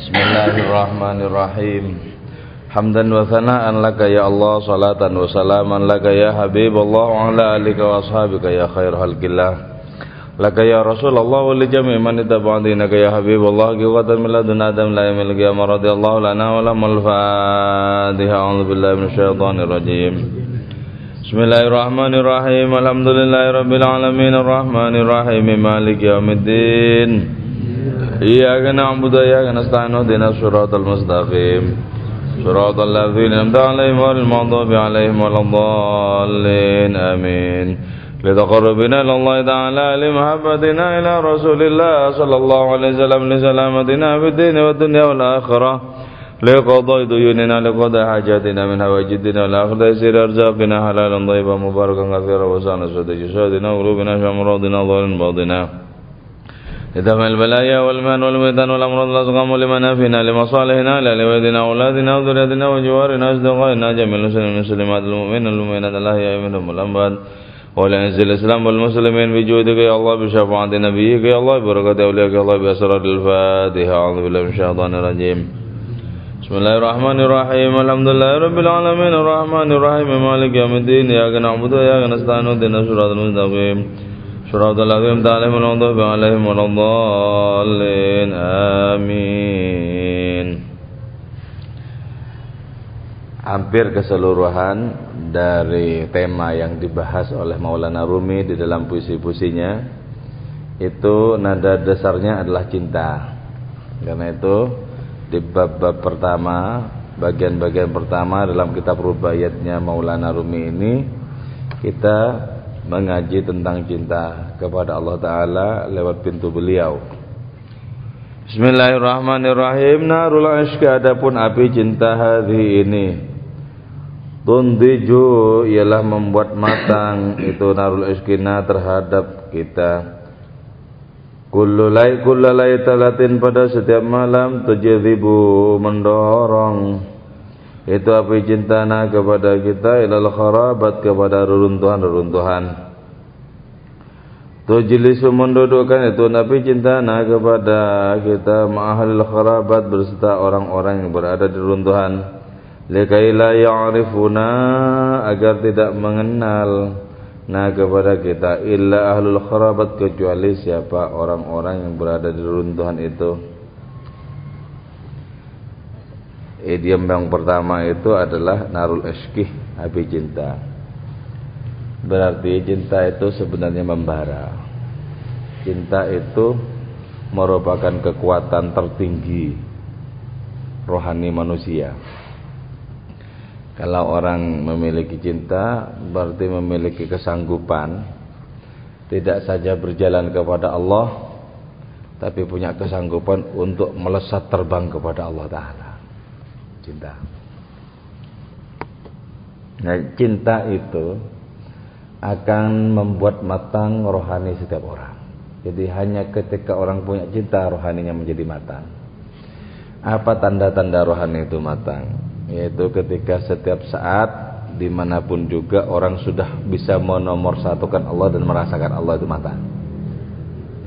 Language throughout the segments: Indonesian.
Bismillahirrahmanirrahim. Hamdan wa thana'an laka ya Allah Salatan wa salaman laka ya Habib Allah Wa ala alika wa ashabika ya khair halkillah Laka ya Rasulullah Wa li jami man itaba'adinaka ya Habib Allah Giwatan min ladun adam la yamil qiyamah radiyallahu lana wa lamal fatiha. A'udhu billahi min syaitanir rajim. Bismillahirrahmanirrahim. Alhamdulillahi rabbil alamin. Ar-Rahmanirrahim. Malik yaumiddin إياك نعبد وإياك نستعين اهدنا الصراط المستقيم. صراط الذين أنعمت عليهم غير المغضوب عليهم ولا الضالين آمين. لتقربنا إلى الله تعالى لمحبتنا إلى رسول الله صلى الله عليه وسلم لسلامتنا في الدين والدنيا والآخرة لقضاء ديوننا لقضاء حاجاتنا من هواج الدين والآخرة تيسير أرزاقنا حلالا طيبا مباركا كثيرا وسعنا سودة جسادنا وقلوبنا شمراتنا ظاهر باطنا لدفع البلايا والمان والميتان والأمراض الأسقام لمن فينا لمصالحنا لولدنا أولادنا وذريتنا وجوارنا أصدقائنا جميع المسلمين المسلمات المؤمنين المؤمنات يا منهم الأنبات ولعنز الإسلام والمسلمين بجودك يا الله بشفاعة نبيك يا الله بركة أولياءك يا الله بأسرار الفاتحة. أعوذ بالله من الشيطان الرجيم. بسم الله الرحمن الرحيم. الحمد لله رب العالمين. الرحمن الرحيم. مالك يوم الدين. إياك نعبد وإياك نستعين. اهدنا الصراط المستقيم. صراط الذين عليهم المغضوب عليهم ولا الضالين آمين Hampir keseluruhan dari tema yang dibahas oleh Maulana Rumi di dalam puisi-puisinya itu nada dasarnya adalah cinta. Karena itu di bab-bab pertama, bagian-bagian pertama dalam kitab rubaiyatnya Maulana Rumi ini kita mengaji tentang cinta kepada Allah Ta'ala lewat pintu beliau. Bismillahirrahmanirrahim. Narul ashka adapun api cinta hari ini Tundiju ialah membuat matang. Itu narul ashkina terhadap kita. Kullulai kullalai talatin pada setiap malam Tujizibu mendorong itu api cintana kepada kita ilal kharabat kepada reruntuhan-reruntuhan. Tujlisu mendudukkan itu nabi cintana kepada kita ma'ahalil kharabat berserta orang-orang yang berada di reruntuhan. Likai la ya'rifuna agar tidak mengenal nah kepada kita. Illa ahlul kharabat kecuali siapa orang-orang yang berada di reruntuhan itu Idiom yang pertama itu adalah narul eskih, api cinta. Berarti cinta itu sebenarnya membara. Cinta itu merupakan kekuatan tertinggi rohani manusia. Kalau orang memiliki cinta berarti memiliki kesanggupan tidak saja berjalan kepada Allah tapi punya kesanggupan untuk melesat terbang kepada Allah taala cinta. Nah, cinta itu akan membuat matang rohani setiap orang. Jadi hanya ketika orang punya cinta rohaninya menjadi matang. Apa tanda-tanda rohani itu matang? Yaitu ketika setiap saat di mana pun juga orang sudah bisa menomor satukan Allah dan merasakan Allah itu matang.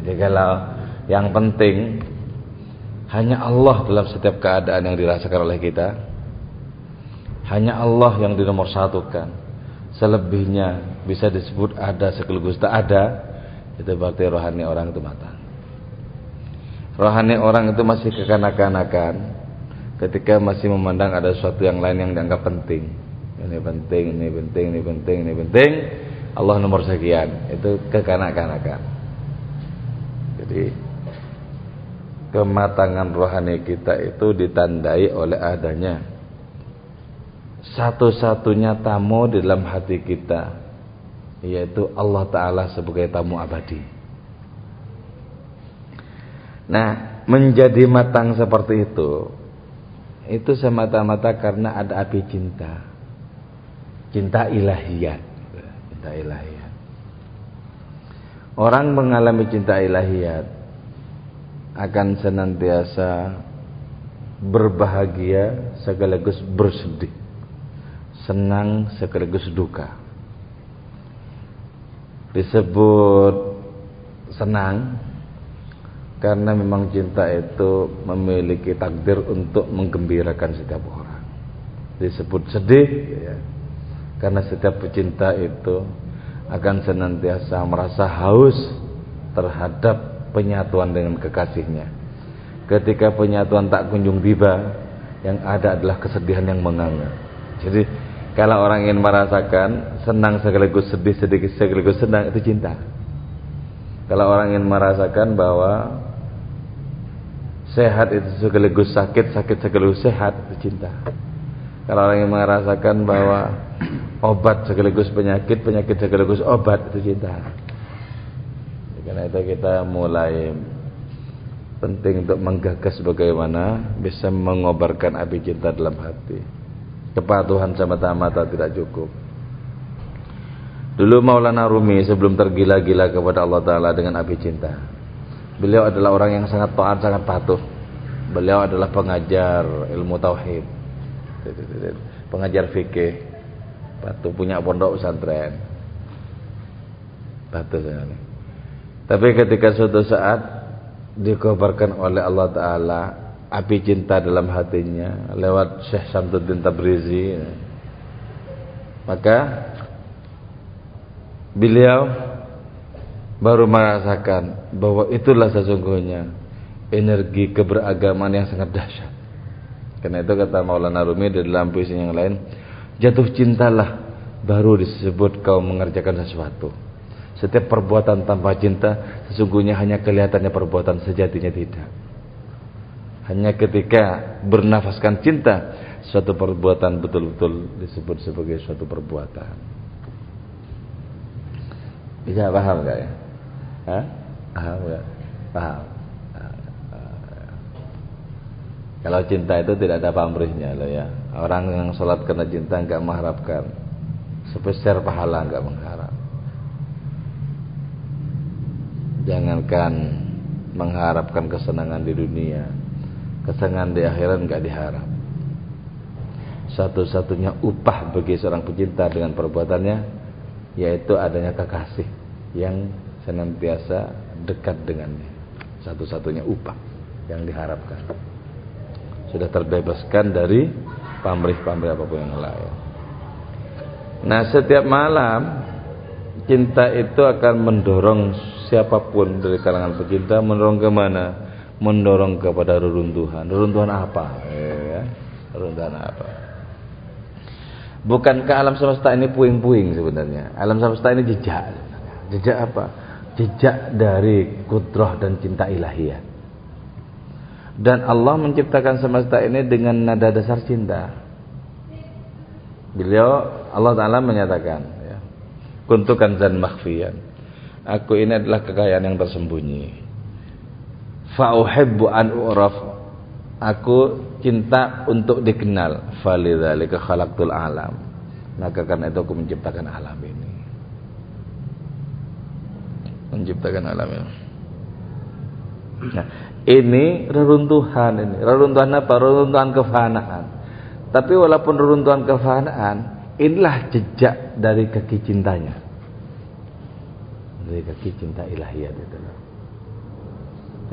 Jadi kalau yang penting hanya Allah dalam setiap keadaan yang dirasakan oleh kita. Hanya Allah yang dinomor satukan. Selebihnya bisa disebut ada sekaligus tak ada. Itu berarti rohani orang itu matang. Rohani orang itu masih kekanak-kanakan ketika masih memandang ada sesuatu yang lain yang dianggap penting. Ini penting, ini penting, ini penting, ini penting. Allah nomor sekian. Itu kekanak-kanakan. Jadi kematangan rohani kita itu ditandai oleh adanya. Satu-satunya tamu di dalam hati kita yaitu Allah Ta'ala sebagai tamu abadi. Nah menjadi matang seperti itu itu semata-mata karena ada api cinta. Cinta ilahiyat cinta ilahiyat orang mengalami cinta ilahiyat akan senantiasa berbahagia sekaligus bersedih senang sekaligus duka disebut senang karena memang cinta itu memiliki takdir untuk menggembirakan setiap orang disebut sedih ya. karena setiap pecinta itu akan senantiasa merasa haus terhadap penyatuan dengan kekasihnya ketika penyatuan tak kunjung tiba yang ada adalah kesedihan yang menganga jadi kalau orang ingin merasakan senang sekaligus sedih sedikit sekaligus senang itu cinta kalau orang ingin merasakan bahwa Sehat itu sekaligus sakit, sakit sekaligus sehat itu cinta. Kalau orang yang merasakan bahwa obat sekaligus penyakit, penyakit sekaligus obat itu cinta. Karena itu kita mulai penting untuk menggagas bagaimana bisa mengobarkan api cinta dalam hati. Kepatuhan semata-mata tidak cukup. Dulu Maulana Rumi sebelum tergila-gila kepada Allah Ta'ala dengan api cinta Beliau adalah orang yang sangat taat, sangat patuh. Beliau adalah pengajar ilmu tauhid. Pengajar fikih. Patuh punya pondok pesantren. Patuh sekali. Tapi ketika suatu saat dikabarkan oleh Allah taala api cinta dalam hatinya lewat Syekh Samsuddin Tabrizi maka beliau baru merasakan bahwa itulah sesungguhnya energi keberagaman yang sangat dahsyat. Karena itu kata Maulana Rumi di dalam puisi yang lain, jatuh cintalah baru disebut kau mengerjakan sesuatu. Setiap perbuatan tanpa cinta sesungguhnya hanya kelihatannya perbuatan sejatinya tidak. Hanya ketika bernafaskan cinta, suatu perbuatan betul-betul disebut sebagai suatu perbuatan. Bisa paham gak ya? Hah? Paham enggak? Paham. Kalau cinta itu tidak ada pamrihnya loh ya. Orang yang sholat karena cinta enggak mengharapkan sebesar pahala enggak mengharap. Jangankan mengharapkan kesenangan di dunia, kesenangan di akhirat enggak diharap. Satu-satunya upah bagi seorang pecinta dengan perbuatannya yaitu adanya kekasih yang senantiasa dekat dengannya. Satu-satunya upah yang diharapkan. Sudah terbebaskan dari pamrih-pamrih apa pun yang lain. Nah, setiap malam cinta itu akan mendorong siapa pun dari kalangan pecinta mendorong ke mana? Mendorong kepada reruntuhan. Reruntuhan apa? Ya, reruntuhan apa? Bukankah alam semesta ini puing-puing sebenarnya? Alam semesta ini jejak. Jejak apa? jejak dari kudrah dan cinta ilahiyah. Dan Allah menciptakan semesta ini dengan nada dasar cinta. Beliau Allah Taala menyatakan, ya, kuntukan zan makhfiyan. Aku ini adalah kekayaan yang tersembunyi. Fa'uhibbu an u'raf. Aku cinta untuk dikenal. Falidzalika khalaqtul alam. Maka karena itu aku menciptakan alam ini menciptakan alam ini. Nah, ini reruntuhan ini. Reruntuhan apa? Reruntuhan kefanaan. Tapi walaupun reruntuhan kefanaan, inilah jejak dari kaki cintanya. Dari kaki cinta ilahiyat itu.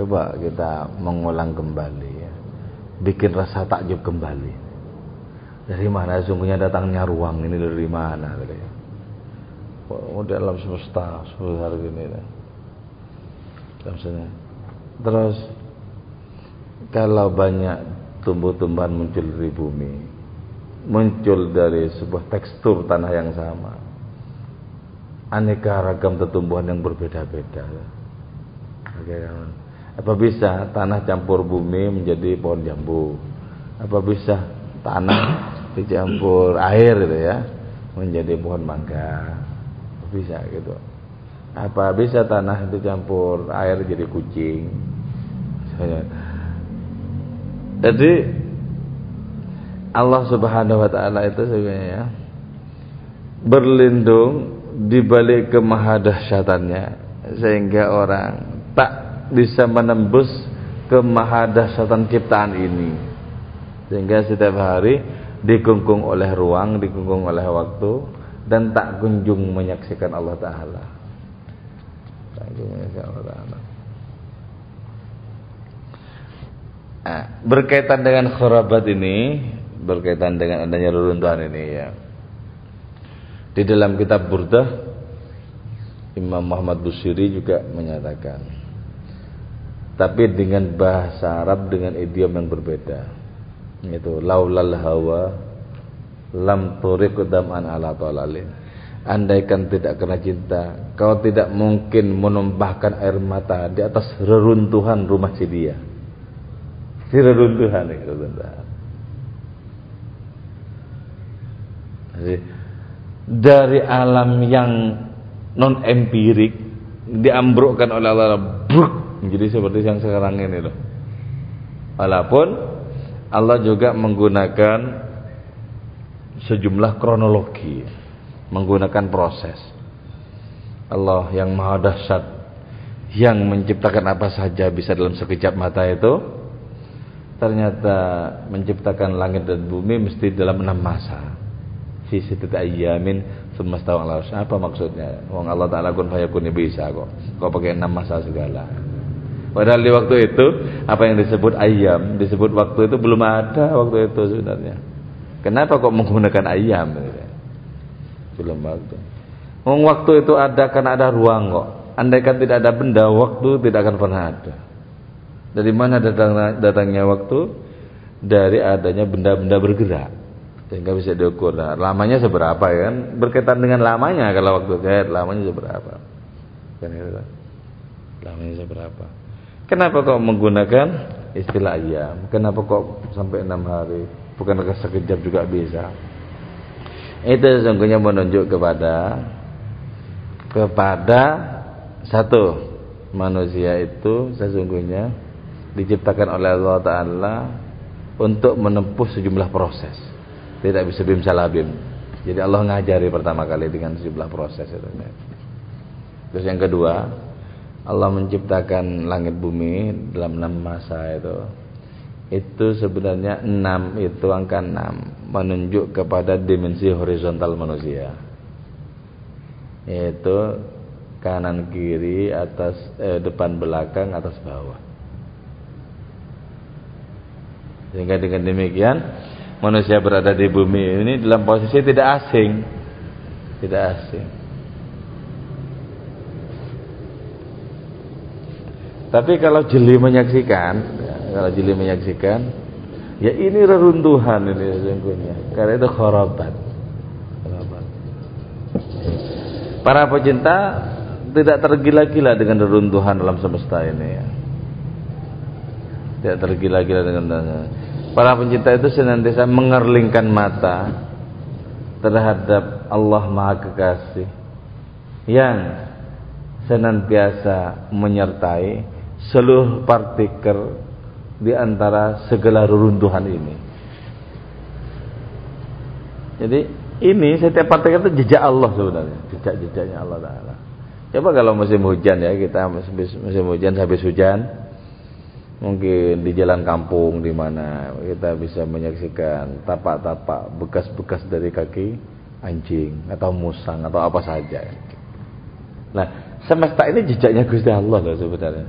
Coba kita mengulang kembali ya. Bikin rasa takjub kembali. Dari mana sungguhnya datangnya ruang ini dari mana? Dari oh, di alam semesta sebesar gini maksudnya terus kalau banyak tumbuh-tumbuhan muncul dari bumi muncul dari sebuah tekstur tanah yang sama aneka ragam tumbuhan yang berbeda-beda. Apa bisa tanah campur bumi menjadi pohon jambu? Apa bisa tanah dicampur air gitu ya menjadi pohon mangga? Bisa gitu. Apa bisa tanah itu campur air jadi kucing? Jadi Allah subhanahu wa ta'ala itu sebenarnya berlindung di balik kemahadahsyatannya sehingga orang tak bisa menembus kemahadahsyatan ciptaan ini. Sehingga setiap hari dikungkung oleh ruang dikungkung oleh waktu dan tak kunjung menyaksikan Allah Ta'ala. Tak Nah, berkaitan dengan khurabat ini, berkaitan dengan adanya reruntuhan ini ya. Di dalam kitab Burdah Imam Muhammad Busiri juga menyatakan tapi dengan bahasa Arab dengan idiom yang berbeda. Itu laulal hawa lam turiq dam'an ala talalin. Andaikan tidak kena cinta, kau tidak mungkin menumpahkan air mata di atas reruntuhan rumah si dia si reruntuhan reruntuhan Jadi, dari alam yang non empirik diambrukkan oleh Allah bruk. Menjadi seperti yang sekarang ini loh. Walaupun Allah juga menggunakan sejumlah kronologi menggunakan proses. Allah yang maha dahsyat yang menciptakan apa saja bisa dalam sekejap mata itu ternyata menciptakan langit dan bumi mesti dalam enam masa fi sittati ayyamin tsumma stawa ala apa maksudnya? Wong Allah taala kun fayakun bisa kok. Kok pakai enam masa segala. Padahal di waktu itu apa yang disebut ayam disebut waktu itu belum ada waktu itu sebenarnya. Kenapa kok menggunakan ayam belum waktu. Wong waktu itu ada karena ada ruang kok. Andaikan tidak ada benda waktu tidak akan pernah ada. Dari mana datang, datangnya waktu? Dari adanya benda-benda bergerak. Sehingga bisa diukur. Nah, lamanya seberapa ya kan? Berkaitan dengan lamanya kalau waktu kayak lamanya seberapa? Kan itu. Lamanya seberapa? Kenapa kok menggunakan istilah ayam? Kenapa kok sampai enam hari? Bukan sekejap juga bisa? Itu sesungguhnya menunjuk kepada kepada satu manusia itu sesungguhnya diciptakan oleh Allah Ta'ala untuk menempuh sejumlah proses tidak bisa bim salabim jadi Allah ngajari pertama kali dengan sejumlah proses itu. terus yang kedua Allah menciptakan langit bumi dalam enam masa itu. Itu sebenarnya enam itu angka enam. Menunjuk kepada dimensi horizontal manusia. Yaitu kanan kiri atas eh, depan belakang atas bawah. Sehingga dengan demikian manusia berada di bumi ini dalam posisi tidak asing. Tidak asing. Tapi kalau jeli menyaksikan, ya, kalau jeli menyaksikan, ya ini reruntuhan ini sesungguhnya. Karena itu kharabat. Para pecinta tidak tergila-gila dengan reruntuhan alam semesta ini ya. Tidak tergila-gila dengan Para pencinta itu senantiasa mengerlingkan mata terhadap Allah Maha Kekasih yang senantiasa menyertai seluruh partikel di antara segala reruntuhan ini. Jadi ini setiap partikel itu jejak Allah sebenarnya, jejak-jejaknya Allah Taala. Coba kalau musim hujan ya kita musim hujan habis hujan mungkin di jalan kampung di mana kita bisa menyaksikan tapak-tapak bekas-bekas dari kaki anjing atau musang atau apa saja. Nah, semesta ini jejaknya Gusti Allah loh sebenarnya.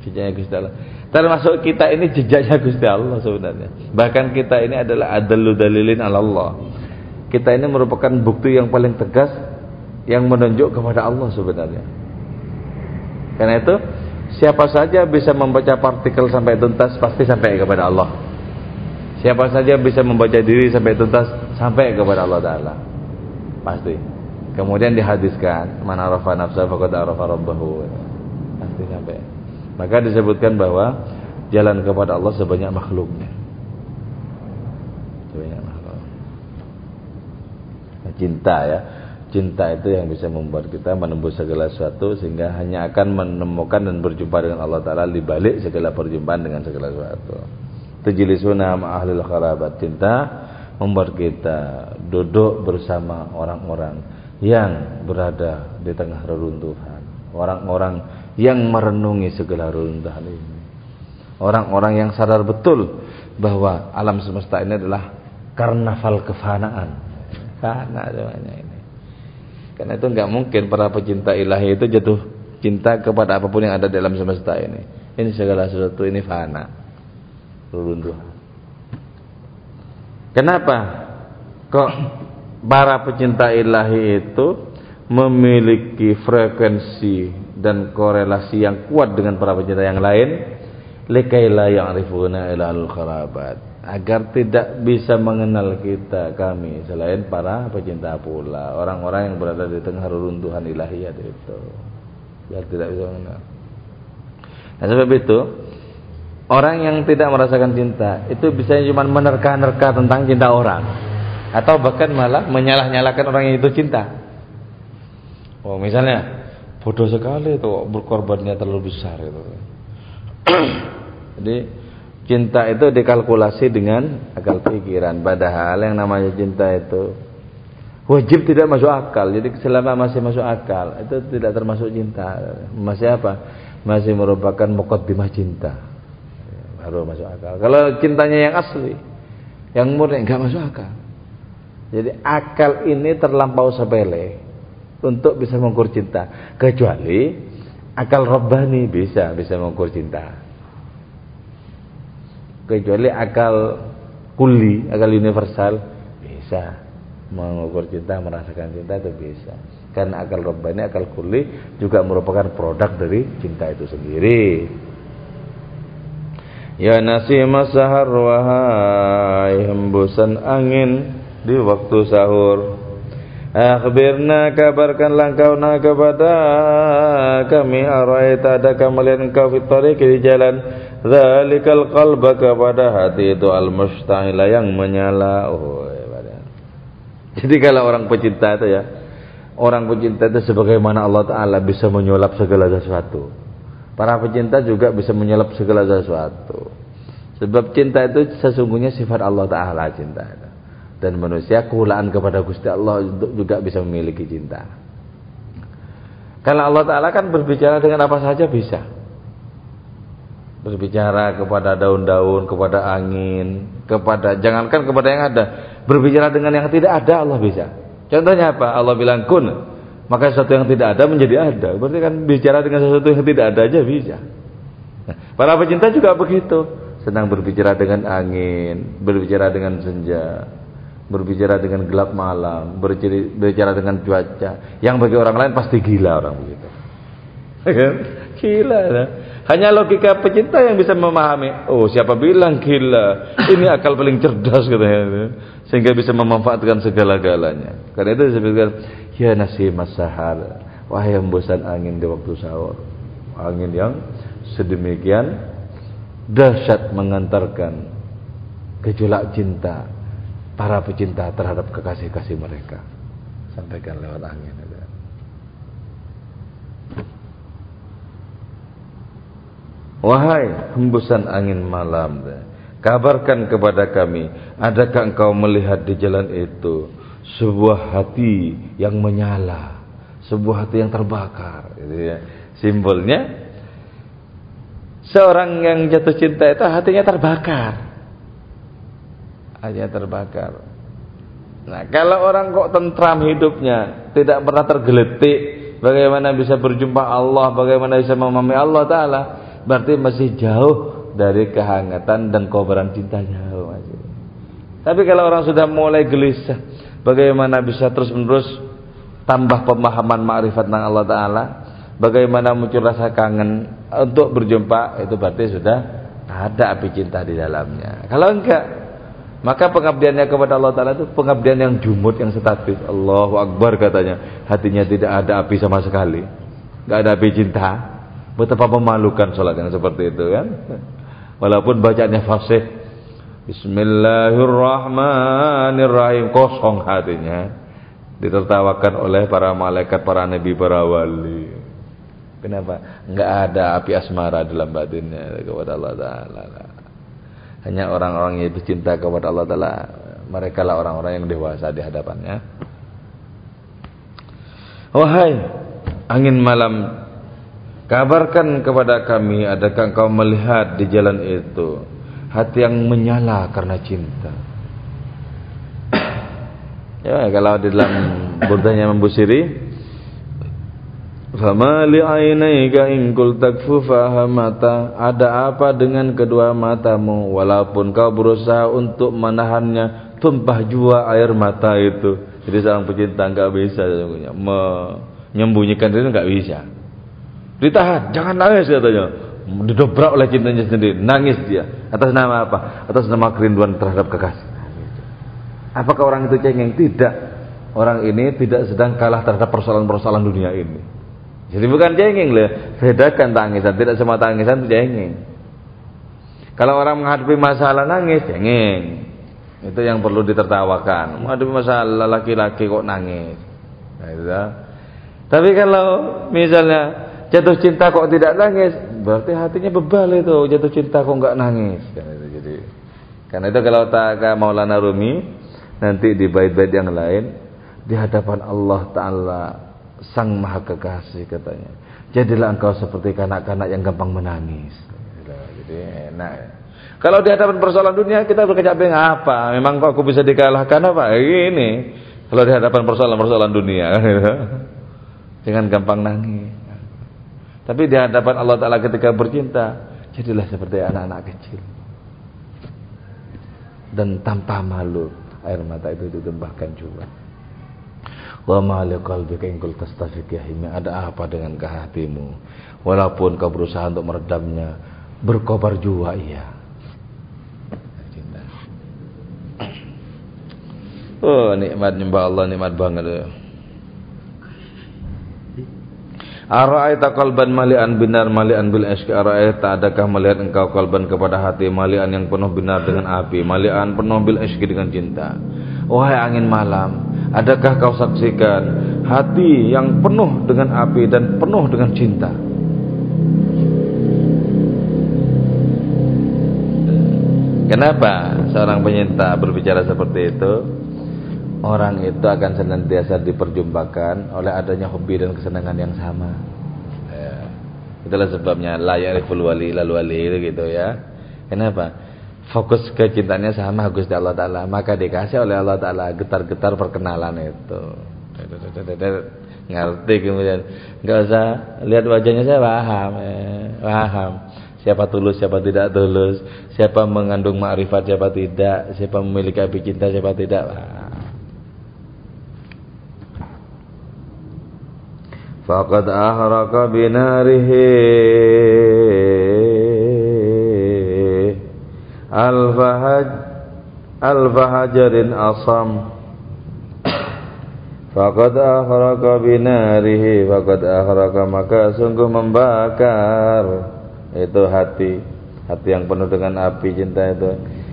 Jejaknya Gusti Allah. Termasuk kita ini jejaknya Gusti Allah sebenarnya. Bahkan kita ini adalah adalu dalilin Allah. Kita ini merupakan bukti yang paling tegas yang menunjuk kepada Allah sebenarnya. Karena itu Siapa saja bisa membaca partikel sampai tuntas pasti sampai kepada Allah. Siapa saja bisa membaca diri sampai tuntas sampai kepada Allah Taala. Pasti. Kemudian dihadiskan, man arafa nafsa faqad arafa rabbahu. Pasti sampai. Maka disebutkan bahwa jalan kepada Allah sebanyak makhluknya. Sebanyak makhluk. Cinta ya cinta itu yang bisa membuat kita menembus segala sesuatu sehingga hanya akan menemukan dan berjumpa dengan Allah Ta'ala di balik segala perjumpaan dengan segala sesuatu. Tejilisuna ahlil kharabat cinta membuat kita duduk bersama orang-orang yang berada di tengah reruntuhan. Orang-orang yang merenungi segala reruntuhan ini. Orang-orang yang sadar betul bahwa alam semesta ini adalah karnaval kefanaan. Karena semuanya ini karena itu nggak mungkin para pecinta ilahi itu jatuh cinta kepada apa pun yang ada dalam semesta ini. Ini segala sesuatu ini fana. Reruntuhan. Kenapa? Kok para pecinta ilahi itu memiliki frekuensi dan korelasi yang kuat dengan para pecinta yang lain likaila ya'rifuna al kharabat agar tidak bisa mengenal kita kami selain para pecinta pula orang-orang yang berada di tengah reruntuhan ilahiyat itu. Biar tidak bisa mengenal. Nah sebab itu orang yang tidak merasakan cinta itu bisa cuma menerka-nerka tentang cinta orang. Atau bahkan malah menyalah-nyalahkan orang yang itu cinta. Oh misalnya bodoh sekali itu berkorbannya terlalu besar itu. Jadi cinta itu dikalkulasi dengan akal pikiran. Padahal yang namanya cinta itu wajib tidak masuk akal. Jadi selama masih masuk akal itu tidak termasuk cinta. Masih apa? Masih merupakan mukaddimah cinta. Baru masuk akal. Kalau cintanya yang asli yang murni enggak masuk akal. Jadi akal ini terlampau sepele untuk bisa mengukur cinta. Kecuali akal robbani bisa bisa mengukur cinta kecuali akal kuli akal universal bisa. Mengukur cinta merasakan cinta itu bisa. Karena akal robbani akal kuli juga merupakan produk dari cinta itu sendiri. Ya nasimah sahar wahai hembusan angin di waktu sahur. Akhbirna kabarkanlah engkau na kepada kami. Araita adakah melihat engkau di jalan Zalikal qalba kepada hati itu al-mustahila yang menyala. Oh, ya, Jadi kalau orang pecinta itu ya Orang pecinta itu sebagaimana Allah Ta'ala bisa menyulap segala sesuatu. Para pecinta juga bisa menyulap segala sesuatu. Sebab cinta itu sesungguhnya sifat Allah Ta'ala cinta itu. Dan manusia kehulaan kepada Gusti Allah juga bisa memiliki cinta. Karena Allah Ta'ala kan berbicara dengan apa saja bisa. Berbicara kepada daun-daun, kepada angin, kepada jangankan kepada yang ada, berbicara dengan yang tidak ada Allah bisa. Contohnya apa? Allah bilang kun, maka sesuatu yang tidak ada menjadi ada. Berarti kan bicara dengan sesuatu yang tidak ada aja bisa. Nah, para pecinta juga begitu, senang berbicara dengan angin, berbicara dengan senja, berbicara dengan gelap malam, berbicara dengan cuaca, yang bagi orang lain pasti gila orang begitu. gila. Ya. Hanya logika pecinta yang bisa memahami. Oh, siapa bilang gila? Ini akal paling cerdas katanya. Sehingga bisa memanfaatkan segala-galanya. Karena itu disebutkan, ya nasi masahar, wahai hembusan angin di waktu sahur. Angin yang sedemikian dahsyat mengantarkan gejolak cinta para pecinta terhadap kekasih-kasih mereka. Sampaikan lewat angin. Wahai hembusan angin malam, kabarkan kepada kami, adakah engkau melihat di jalan itu sebuah hati yang menyala, sebuah hati yang terbakar, gitu ya. Simbolnya seorang yang jatuh cinta itu hatinya terbakar hanya terbakar. Nah, kalau orang kok tentram hidupnya, tidak pernah tergeletik, bagaimana bisa berjumpa Allah, bagaimana bisa memahami Allah Ta'ala, berarti masih jauh dari kehangatan dan kobaran cintanya. Masih. Tapi kalau orang sudah mulai gelisah, bagaimana bisa terus-menerus tambah pemahaman ma'rifat tentang Allah Ta'ala, bagaimana muncul rasa kangen untuk berjumpa, itu berarti sudah ada api cinta di dalamnya. Kalau enggak, maka pengabdiannya kepada Allah Ta'ala itu pengabdian yang jumut, yang statis. Allahu Akbar katanya. Hatinya tidak ada api sama sekali. Tidak ada api cinta. Betapa memalukan sholat yang seperti itu kan. Walaupun bacaannya fasih. Bismillahirrahmanirrahim. Kosong hatinya. Ditertawakan oleh para malaikat, para nabi, para wali. Kenapa? Enggak ada api asmara dalam batinnya kepada Allah Ta'ala. Hanya orang-orang yang itu cinta kepada Allah Ta'ala Mereka lah orang-orang yang dewasa di hadapannya Wahai angin malam Kabarkan kepada kami Adakah engkau melihat di jalan itu Hati yang menyala karena cinta? Ya kalau di dalam burdanya membusiri Fama li'ainaika in takfu fahamata Ada apa dengan kedua matamu? Walaupun kau berusaha untuk menahannya Tumpah jua air mata itu. Jadi seorang pecinta enggak bisa Menyembunyikan diri enggak bisa Ditahan, jangan nangis katanya Didobrak oleh cintanya sendiri Nangis dia Atas nama apa? Atas nama kerinduan terhadap kekasih Apakah orang itu cengeng? Tidak Orang ini tidak sedang kalah terhadap persoalan-persoalan dunia ini jadi bukan cengeng loh, bedakan tangisan, tidak semua tangisan itu cengeng. Kalau orang menghadapi masalah nangis, cengeng. Itu yang perlu ditertawakan. Menghadapi masalah laki-laki kok nangis. Nah, itu Tapi kalau misalnya jatuh cinta kok tidak nangis, berarti hatinya bebal itu. Jatuh cinta kok nggak nangis. Kan itu jadi. Karena itu kalau tak Maulana Rumi nanti di bait-bait yang lain di hadapan Allah Taala Sang Maha Kekasih katanya. Jadilah engkau seperti kanak-kanak yang gampang menangis. Jadi enak. Kalau di hadapan persoalan dunia kita berkecap apa? Memang kok aku bisa dikalahkan apa? Ini. Kalau di hadapan persoalan-persoalan dunia Jangan gampang nangis. Tapi di hadapan Allah Ta'ala ketika bercinta Jadilah seperti anak-anak kecil Dan tanpa malu Air mata itu ditumpahkan juga Wa ma liqalbika in qulta Ada apa dengan hatimu? Walaupun kau berusaha untuk meredamnya, berkobar jua iya. Cinta. Oh, nikmat nyembah Allah nikmat banget. Ya. Ara'aita qalban malian binar malian bil ishq ara'aita adakah melihat engkau kalban kepada hati malian yang penuh binar dengan api malian penuh bil ishq dengan cinta wahai angin malam Adakah kau saksikan hati yang penuh dengan api dan penuh dengan cinta? Kenapa seorang penyinta berbicara seperti itu? Orang itu akan senantiasa diperjumpakan oleh adanya hobi dan kesenangan yang sama. Ya. Itulah sebabnya layak wali lalu wali gitu ya. Kenapa? fokus kecintanya sama Gusti Allah Ta'ala. Maka dikasih oleh Allah Ta'ala getar-getar perkenalan itu. Ngerti kemudian. Nggak usah lihat wajahnya saya paham eh, paham. Siapa tulus siapa tidak tulus. Siapa mengandung ma'rifat siapa tidak. Siapa memiliki api cinta siapa tidak faqad ahraka binarihi. Al-fahaj al-fahajarin asam. Faqad akhraka binarihi. Faqad akhraka maka sungguh membakar. Itu hati Hati yang penuh dengan api cinta itu.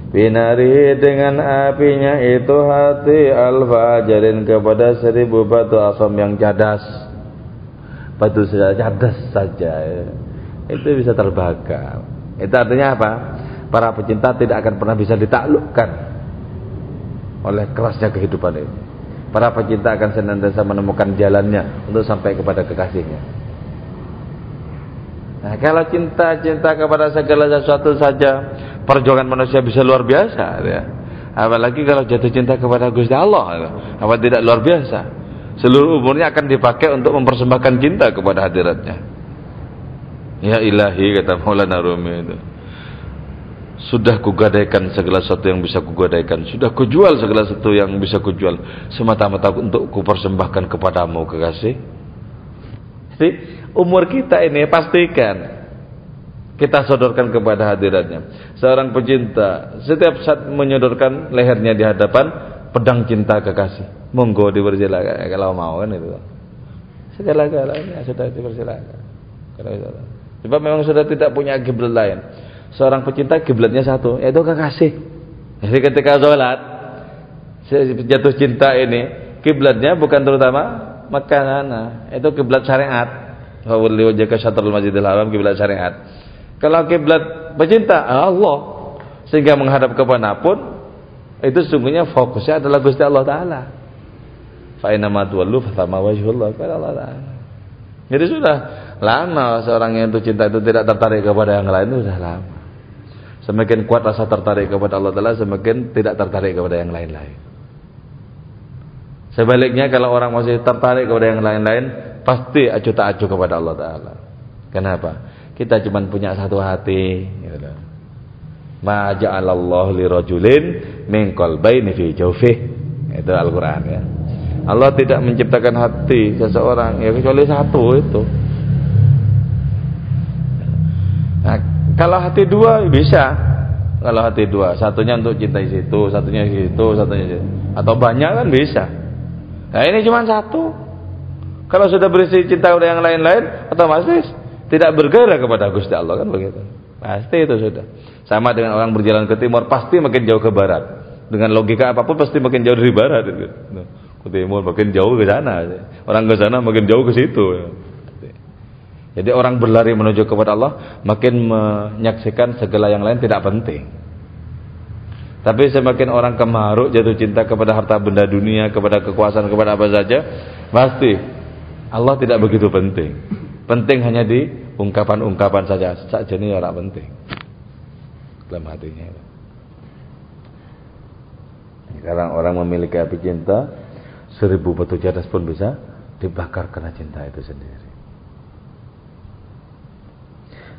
Binarihi dengan apinya itu hati. Al-fahajarin kepada seribu batu asam yang cadas Batu cadas saja Itu bisa terbakar Itu artinya apa? para pecinta tidak akan pernah bisa ditaklukkan oleh kerasnya kehidupan ini. Para pecinta akan senantiasa menemukan jalannya untuk sampai kepada kekasihnya. Nah, kalau cinta-cinta kepada segala sesuatu saja perjuangan manusia bisa luar biasa ya. Apalagi kalau jatuh cinta kepada Gusti Allah, ya. apa tidak luar biasa? Seluruh umurnya akan dipakai untuk mempersembahkan cinta kepada hadiratnya. Ya ilahi kata Maulana Rumi itu. Sudah kugadaikan segala sesuatu yang bisa kugadaikan. Sudah kujual segala sesuatu yang bisa kujual. Semata-mata untuk kupersembahkan kepadamu kekasih. Jadi umur kita ini pastikan kita sodorkan kepada hadiratnya. Seorang pecinta setiap saat menyodorkan lehernya di hadapan pedang cinta kekasih. Monggo dipersilakan kalau mau kan itu. Segala-galanya sudah dipersilakan. Sebab memang sudah tidak punya kiblat lain seorang pecinta kiblatnya satu, yaitu kekasih. Jadi ketika sholat, jatuh cinta ini, kiblatnya bukan terutama makanan, itu kiblat syariat. Wawli wajhaka syatrul masjidil haram kiblat syariat. Kalau kiblat pecinta Allah sehingga menghadap ke pun itu sesungguhnya fokusnya adalah Gusti Allah taala. Fa inna ma tuwallu fa wajhullah Allah taala. Jadi sudah lama seorang yang itu cinta itu tidak tertarik kepada yang lain itu sudah lama. Semakin kuat rasa tertarik kepada Allah Ta'ala Semakin tidak tertarik kepada yang lain-lain Sebaliknya kalau orang masih tertarik kepada yang lain-lain pasti acuh tak acuh kepada Allah Taala. Kenapa? Kita cuma punya satu hati. Gitu. Ma ja'alallahu li rajulin min qalbaini fi jawfih. Itu Al-Qur'an ya. Allah tidak menciptakan hati seseorang ya kecuali satu itu. Nah, kalau hati dua bisa. Kalau hati dua, satunya untuk cintai situ, satunya situ, satunya situ. Atau banyak kan bisa. Nah ini cuma satu. Kalau sudah berisi cinta udah yang lain-lain, otomatis tidak bergerak kepada Gusti Allah kan begitu. Pasti itu sudah. Sama dengan orang berjalan ke timur pasti makin jauh ke barat. Dengan logika apa pun pasti makin jauh dari barat itu. Ke timur makin jauh ke sana. Orang ke sana makin jauh ke situ. Jadi orang berlari menuju kepada Allah makin menyaksikan segala yang lain tidak penting. Tapi semakin orang kemaruk jatuh cinta kepada harta benda dunia, kepada kekuasaan, kepada apa saja, pasti Allah tidak begitu penting. Penting hanya di ungkapan-ungkapan saja. Saja ini orang penting dalam hatinya. Sekarang orang memiliki api cinta, seribu batu jadas pun bisa dibakar karena cinta itu sendiri.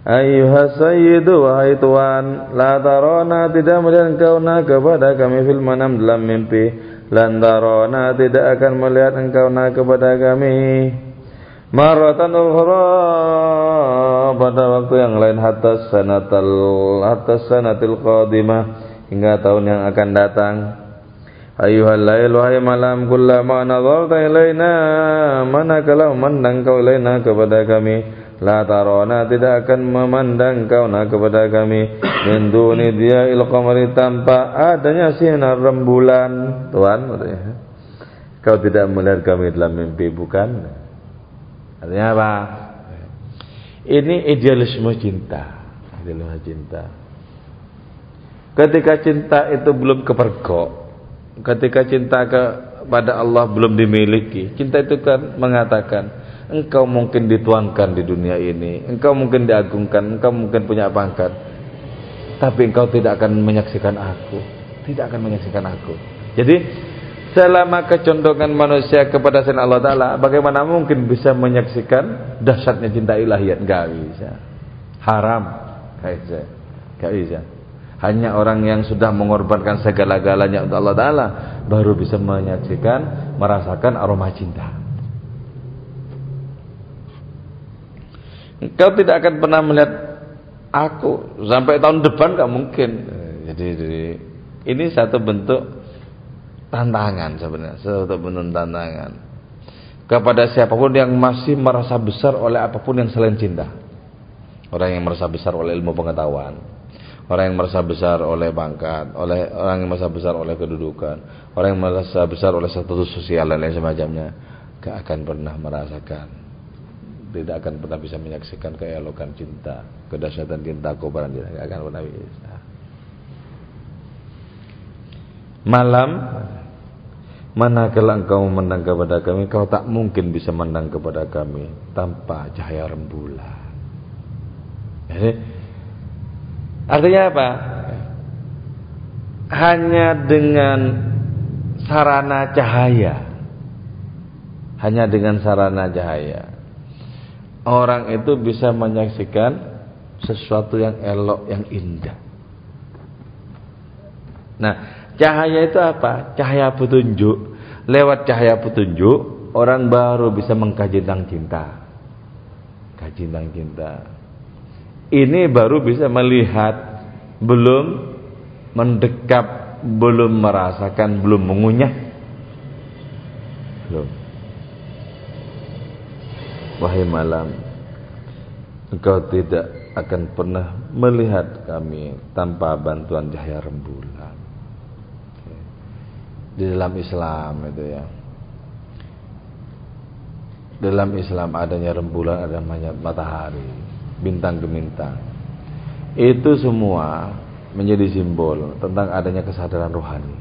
Ayuha sayyidu wahai tuan La tarona tidak melihat engkau na kepada kami fil manam dalam mimpi Lan tarona tidak akan melihat engkau na kepada kami Maratan ukhra pada waktu yang lain hatta sanatal hatta sanatil qadimah hingga tahun yang akan datang. Ayuhal lail wahai malam kullama nadharta ilaina manakala memandang kau ilaina kepada kami. La tarona tidak akan memandang kau na kepada kami. Min duni dia il qamari tanpa adanya sinar rembulan. Tuhan kau tidak melihat kami dalam mimpi bukan Artinya apa? Ini idealisme cinta. Idealisme cinta. Ketika cinta itu belum kepergok, ketika cinta kepada Allah belum dimiliki, cinta itu kan mengatakan, engkau mungkin dituangkan di dunia ini, engkau mungkin diagungkan, engkau mungkin punya pangkat, tapi engkau tidak akan menyaksikan aku, tidak akan menyaksikan aku. Jadi Selama kecondongan manusia kepada selain Allah Ta'ala Bagaimana mungkin bisa menyaksikan Dahsyatnya cinta ilahiyat Gak bisa. Haram. Gak bisa. Hanya orang yang sudah mengorbankan segala-galanya untuk Allah Ta'ala Baru bisa menyaksikan Merasakan aroma cinta. Kau tidak akan pernah melihat Aku Sampai tahun depan gak mungkin. Jadi, jadi Ini satu bentuk tantangan sebenarnya, satu bentuk tantangan. Kepada siapa pun yang masih merasa besar oleh apa pun yang selain cinta. Orang yang merasa besar oleh ilmu pengetahuan, orang yang merasa besar oleh pangkat, oleh orang yang merasa besar oleh kedudukan, orang yang merasa besar oleh status sosial dan lain semacamnya, gak akan pernah merasakan, tidak akan pernah bisa menyaksikan keelokan cinta, kedahsyatan cinta, kobaran cinta, gak akan pernah bisa. Malam Manakala engkau memandang kepada kami Kau tak mungkin bisa memandang kepada kami Tanpa cahaya rembulan. Jadi Artinya apa? Hanya dengan Sarana cahaya. Hanya dengan sarana cahaya. Orang itu bisa menyaksikan Sesuatu yang elok Yang indah. Nah Cahaya itu apa? Cahaya petunjuk. Lewat cahaya petunjuk, orang baru bisa mengkaji tentang cinta. Kaji tentang cinta. Ini baru bisa melihat, belum mendekap, belum merasakan, belum mengunyah. Belum. Wahai malam, engkau tidak akan pernah melihat kami tanpa bantuan cahaya rembulan di dalam Islam itu ya. Dalam Islam adanya rembulan, ada matahari, bintang gemintang. Itu semua menjadi simbol tentang adanya kesadaran rohani.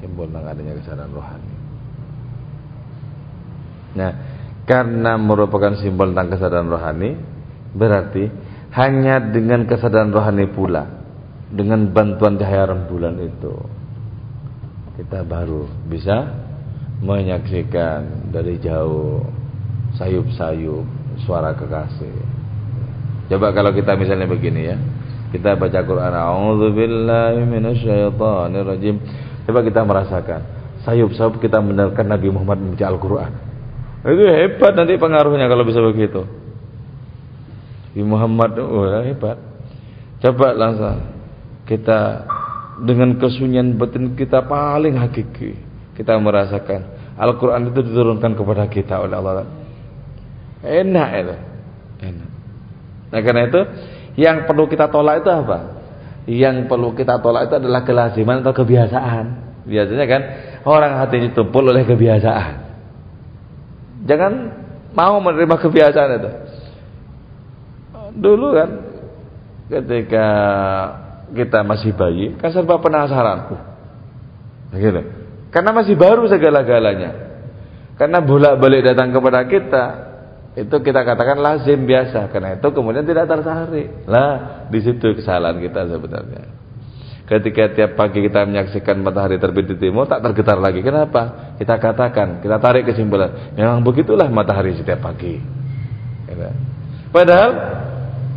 Simbol tentang adanya kesadaran rohani. Nah, karena merupakan simbol tentang kesadaran rohani, berarti hanya dengan kesadaran rohani pula, dengan bantuan cahaya rembulan itu, kita baru bisa menyaksikan dari jauh sayup-sayup suara kekasih. Coba kalau kita misalnya begini ya. Kita baca Quran, A'udzubillahi minasyaitonirrajim. Coba kita merasakan sayup-sayup kita mendengarkan Nabi Muhammad membaca Al-Qur'an. Itu hebat nanti pengaruhnya kalau bisa begitu. Nabi Muhammad oh hebat. Coba langsung kita dengan kesunyian batin kita paling hakiki. Kita merasakan Al-Quran itu diturunkan kepada kita oleh Allah. Enak itu. Enak. Nah karena itu yang perlu kita tolak itu apa? Yang perlu kita tolak itu adalah kelaziman atau kebiasaan. Biasanya kan orang hatinya tumpul oleh kebiasaan. Jangan mau menerima kebiasaan itu. Dulu kan ketika kita masih bayi kan serba penasaran begitu karena masih baru segala-galanya. Karena bolak-balik datang kepada kita itu kita katakan lazim biasa. Karena itu kemudian tidak tertarik. Lah di situ kesalahan kita sebenarnya. Ketika tiap pagi kita menyaksikan matahari terbit di timur tak tergetar lagi. Kenapa? Kita katakan kita tarik kesimpulan memang begitulah matahari setiap pagi. Gitu. padahal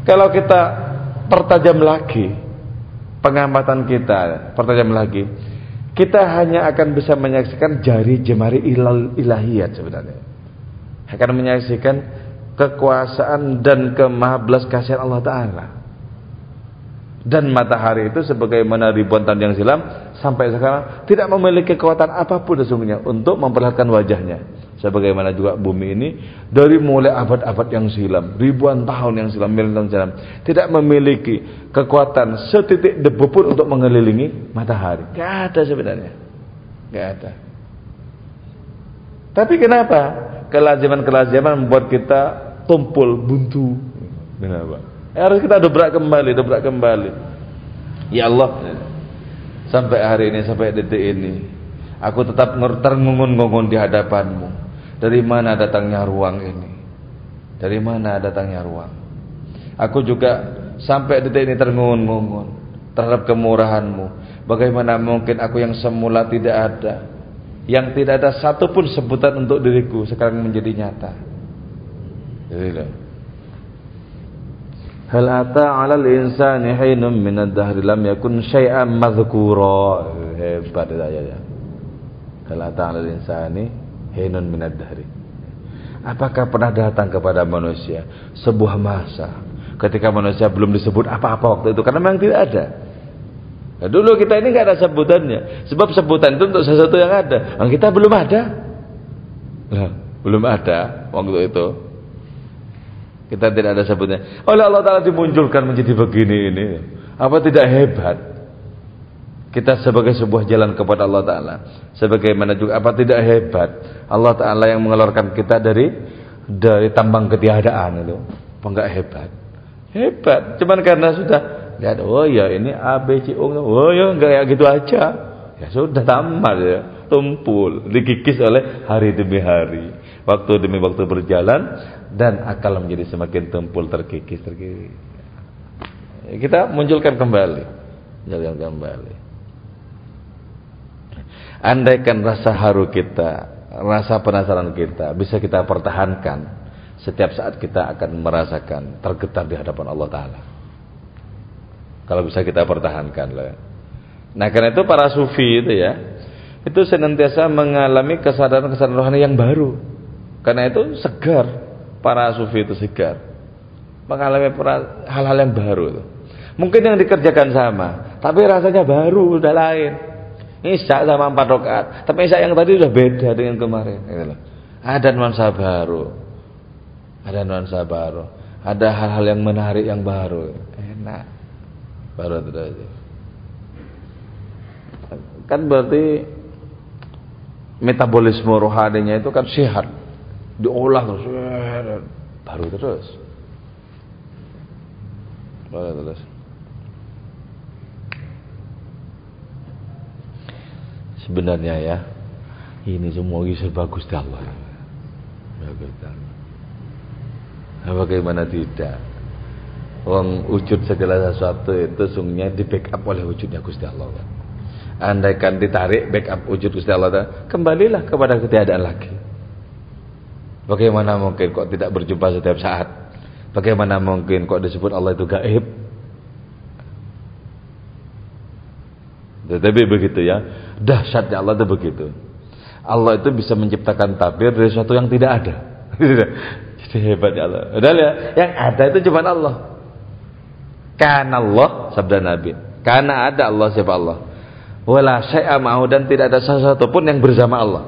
kalau kita pertajam lagi pengamatan kita pertajam lagi. Kita hanya akan bisa menyaksikan jari jemari ilal ilahiyat sebenarnya. Akan menyaksikan kekuasaan dan kemahablas kasihan Allah Ta'ala. Dan matahari itu sebagaimana ribuan tahun yang silam sampai sekarang tidak memiliki kekuatan apa pun sesungguhnya untuk memperlihatkan wajahnya sebagaimana juga bumi ini dari mulai abad-abad yang silam ribuan tahun yang silam miliar tahun silam tidak memiliki kekuatan setitik debu pun untuk mengelilingi matahari. Gak ada sebenarnya. Gak ada. Tapi kenapa? Kelaziman-kelaziman membuat kita tumpul buntu. Kenapa? Harus kita dobrak kembali dobrak kembali. Ya Allah sampai hari ini sampai detik ini aku tetap terngungun-ngungun di hadapanmu dari mana datangnya ruang ini? Dari mana datangnya ruang? Aku juga sampai detik ini terngungun-ngungun terhadap kemurahanmu. Bagaimana mungkin aku yang semula tidak ada, yang tidak ada satupun sebutan untuk diriku sekarang menjadi nyata. Jadi Hal ata 'alal insani hinum min ad-dahri lam yakun syai'an madhkura. Hebat ya. Hal ata 'alal insani hinun minad dahri. Apakah pernah datang kepada manusia sebuah masa ketika manusia belum disebut apa-apa waktu itu karena memang tidak ada. Nah, dulu kita ini nggak ada sebutannya. Sebab sebutan itu untuk sesuatu yang ada. Nah, kita belum ada. Nah, belum ada waktu itu. Kita tidak ada sebutnya. Oleh Allah Taala dimunculkan menjadi begini ini. Apa tidak hebat? Kita sebagai sebuah jalan kepada Allah Ta'ala. Sebagaimana juga apa tidak hebat Allah Ta'ala yang mengeluarkan kita dari dari tambang ketiadaan itu. Apa enggak hebat? Hebat. Cuman karena sudah lihat oh ya ini A B C O oh ya enggak ya gitu aja. Ya sudah tamat ya. Tumpul dikikis oleh hari demi hari. Waktu demi waktu berjalan dan akal menjadi semakin tumpul terkikis terkikis kita munculkan kembali. Jalan kembali Andaikan rasa haru kita, rasa penasaran kita bisa kita pertahankan setiap saat kita akan merasakan tergetar di hadapan Allah Ta'ala. Kalau bisa kita pertahankan lah. Nah karena itu para sufi itu ya, itu senantiasa mengalami kesadaran-kesadaran rohani yang baru. Karena itu segar, para sufi itu segar. Mengalami hal-hal yang baru. Mungkin yang dikerjakan sama, tapi rasanya baru, udah lain. Isya sama empat rakaat. Tapi Isya yang tadi sudah beda dengan kemarin. Gitu Ada nuansa baru. Ada nuansa baru. Ada hal-hal yang menarik yang baru. Enak. Baru aja. Kan berarti metabolisme rohaninya itu kan sehat. Diolah terus. Baru terus. Baru terus. Sebenarnya ya ini semua bagus di Allah bagus nah, bagaimana tidak Wong wujud segala sesuatu itu sungguhnya di backup oleh wujudnya Gusti Allah kan. Andaikan ditarik backup wujud Gusti Allah kembalilah kepada ketiadaan lagi. Bagaimana mungkin kok tidak berjumpa setiap saat? Bagaimana mungkin kok disebut Allah itu gaib? Tetapi begitu ya, dahsyatnya Allah itu begitu. Allah itu bisa menciptakan tabir dari sesuatu yang tidak ada. Jadi hebatnya Allah. Padahal ya, yang ada itu cuma Allah. Karena Allah, sabda Nabi. Karena ada Allah siapa Allah. Wala syai'a ma'hu dan tidak ada sesuatu pun yang bersama Allah.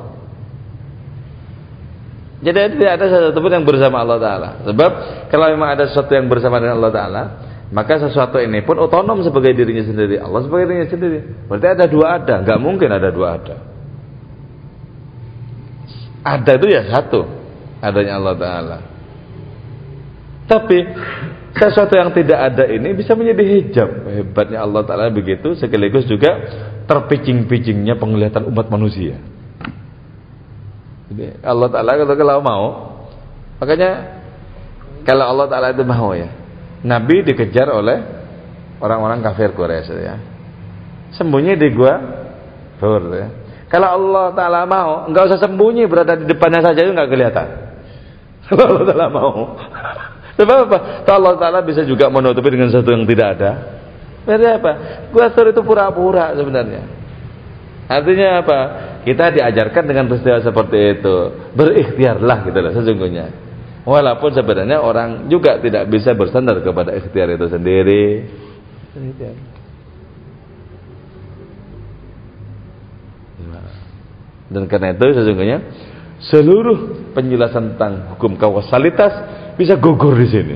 Jadi tidak ada sesuatu pun yang bersama Allah Ta'ala. Sebab kalau memang ada sesuatu yang bersama dengan Allah Ta'ala, maka sesuatu ini pun otonom sebagai dirinya sendiri. Allah sebagai dirinya sendiri. Berarti ada dua ada. Nggak mungkin ada dua ada. Ada itu ya satu. Adanya Allah Ta'ala. Tapi sesuatu yang tidak ada ini bisa menjadi hijab. Hebatnya Allah Ta'ala begitu. Sekaligus juga terpicing-picingnya penglihatan umat manusia. Jadi Allah Ta'ala kalau mau. Makanya kalau Allah Ta'ala itu mau ya. Nabi dikejar oleh orang-orang kafir Quraisy ya. Sembunyi di gua Hur ya. Kalau Allah Ta'ala mau, enggak usah sembunyi berada di depannya saja itu enggak kelihatan. Kalau Allah Ta'ala mau. Sebab apa? Allah Ta'ala bisa juga menutupi dengan sesuatu yang tidak ada. Berarti apa? Gua itu pura-pura sebenarnya. Artinya apa? Kita diajarkan dengan peristiwa seperti itu. Berikhtiarlah gitu loh sesungguhnya. Walaupun sebenarnya orang juga tidak bisa bersandar kepada ikhtiar itu sendiri. Dan karena itu sesungguhnya seluruh penjelasan tentang hukum kausalitas bisa gugur di sini.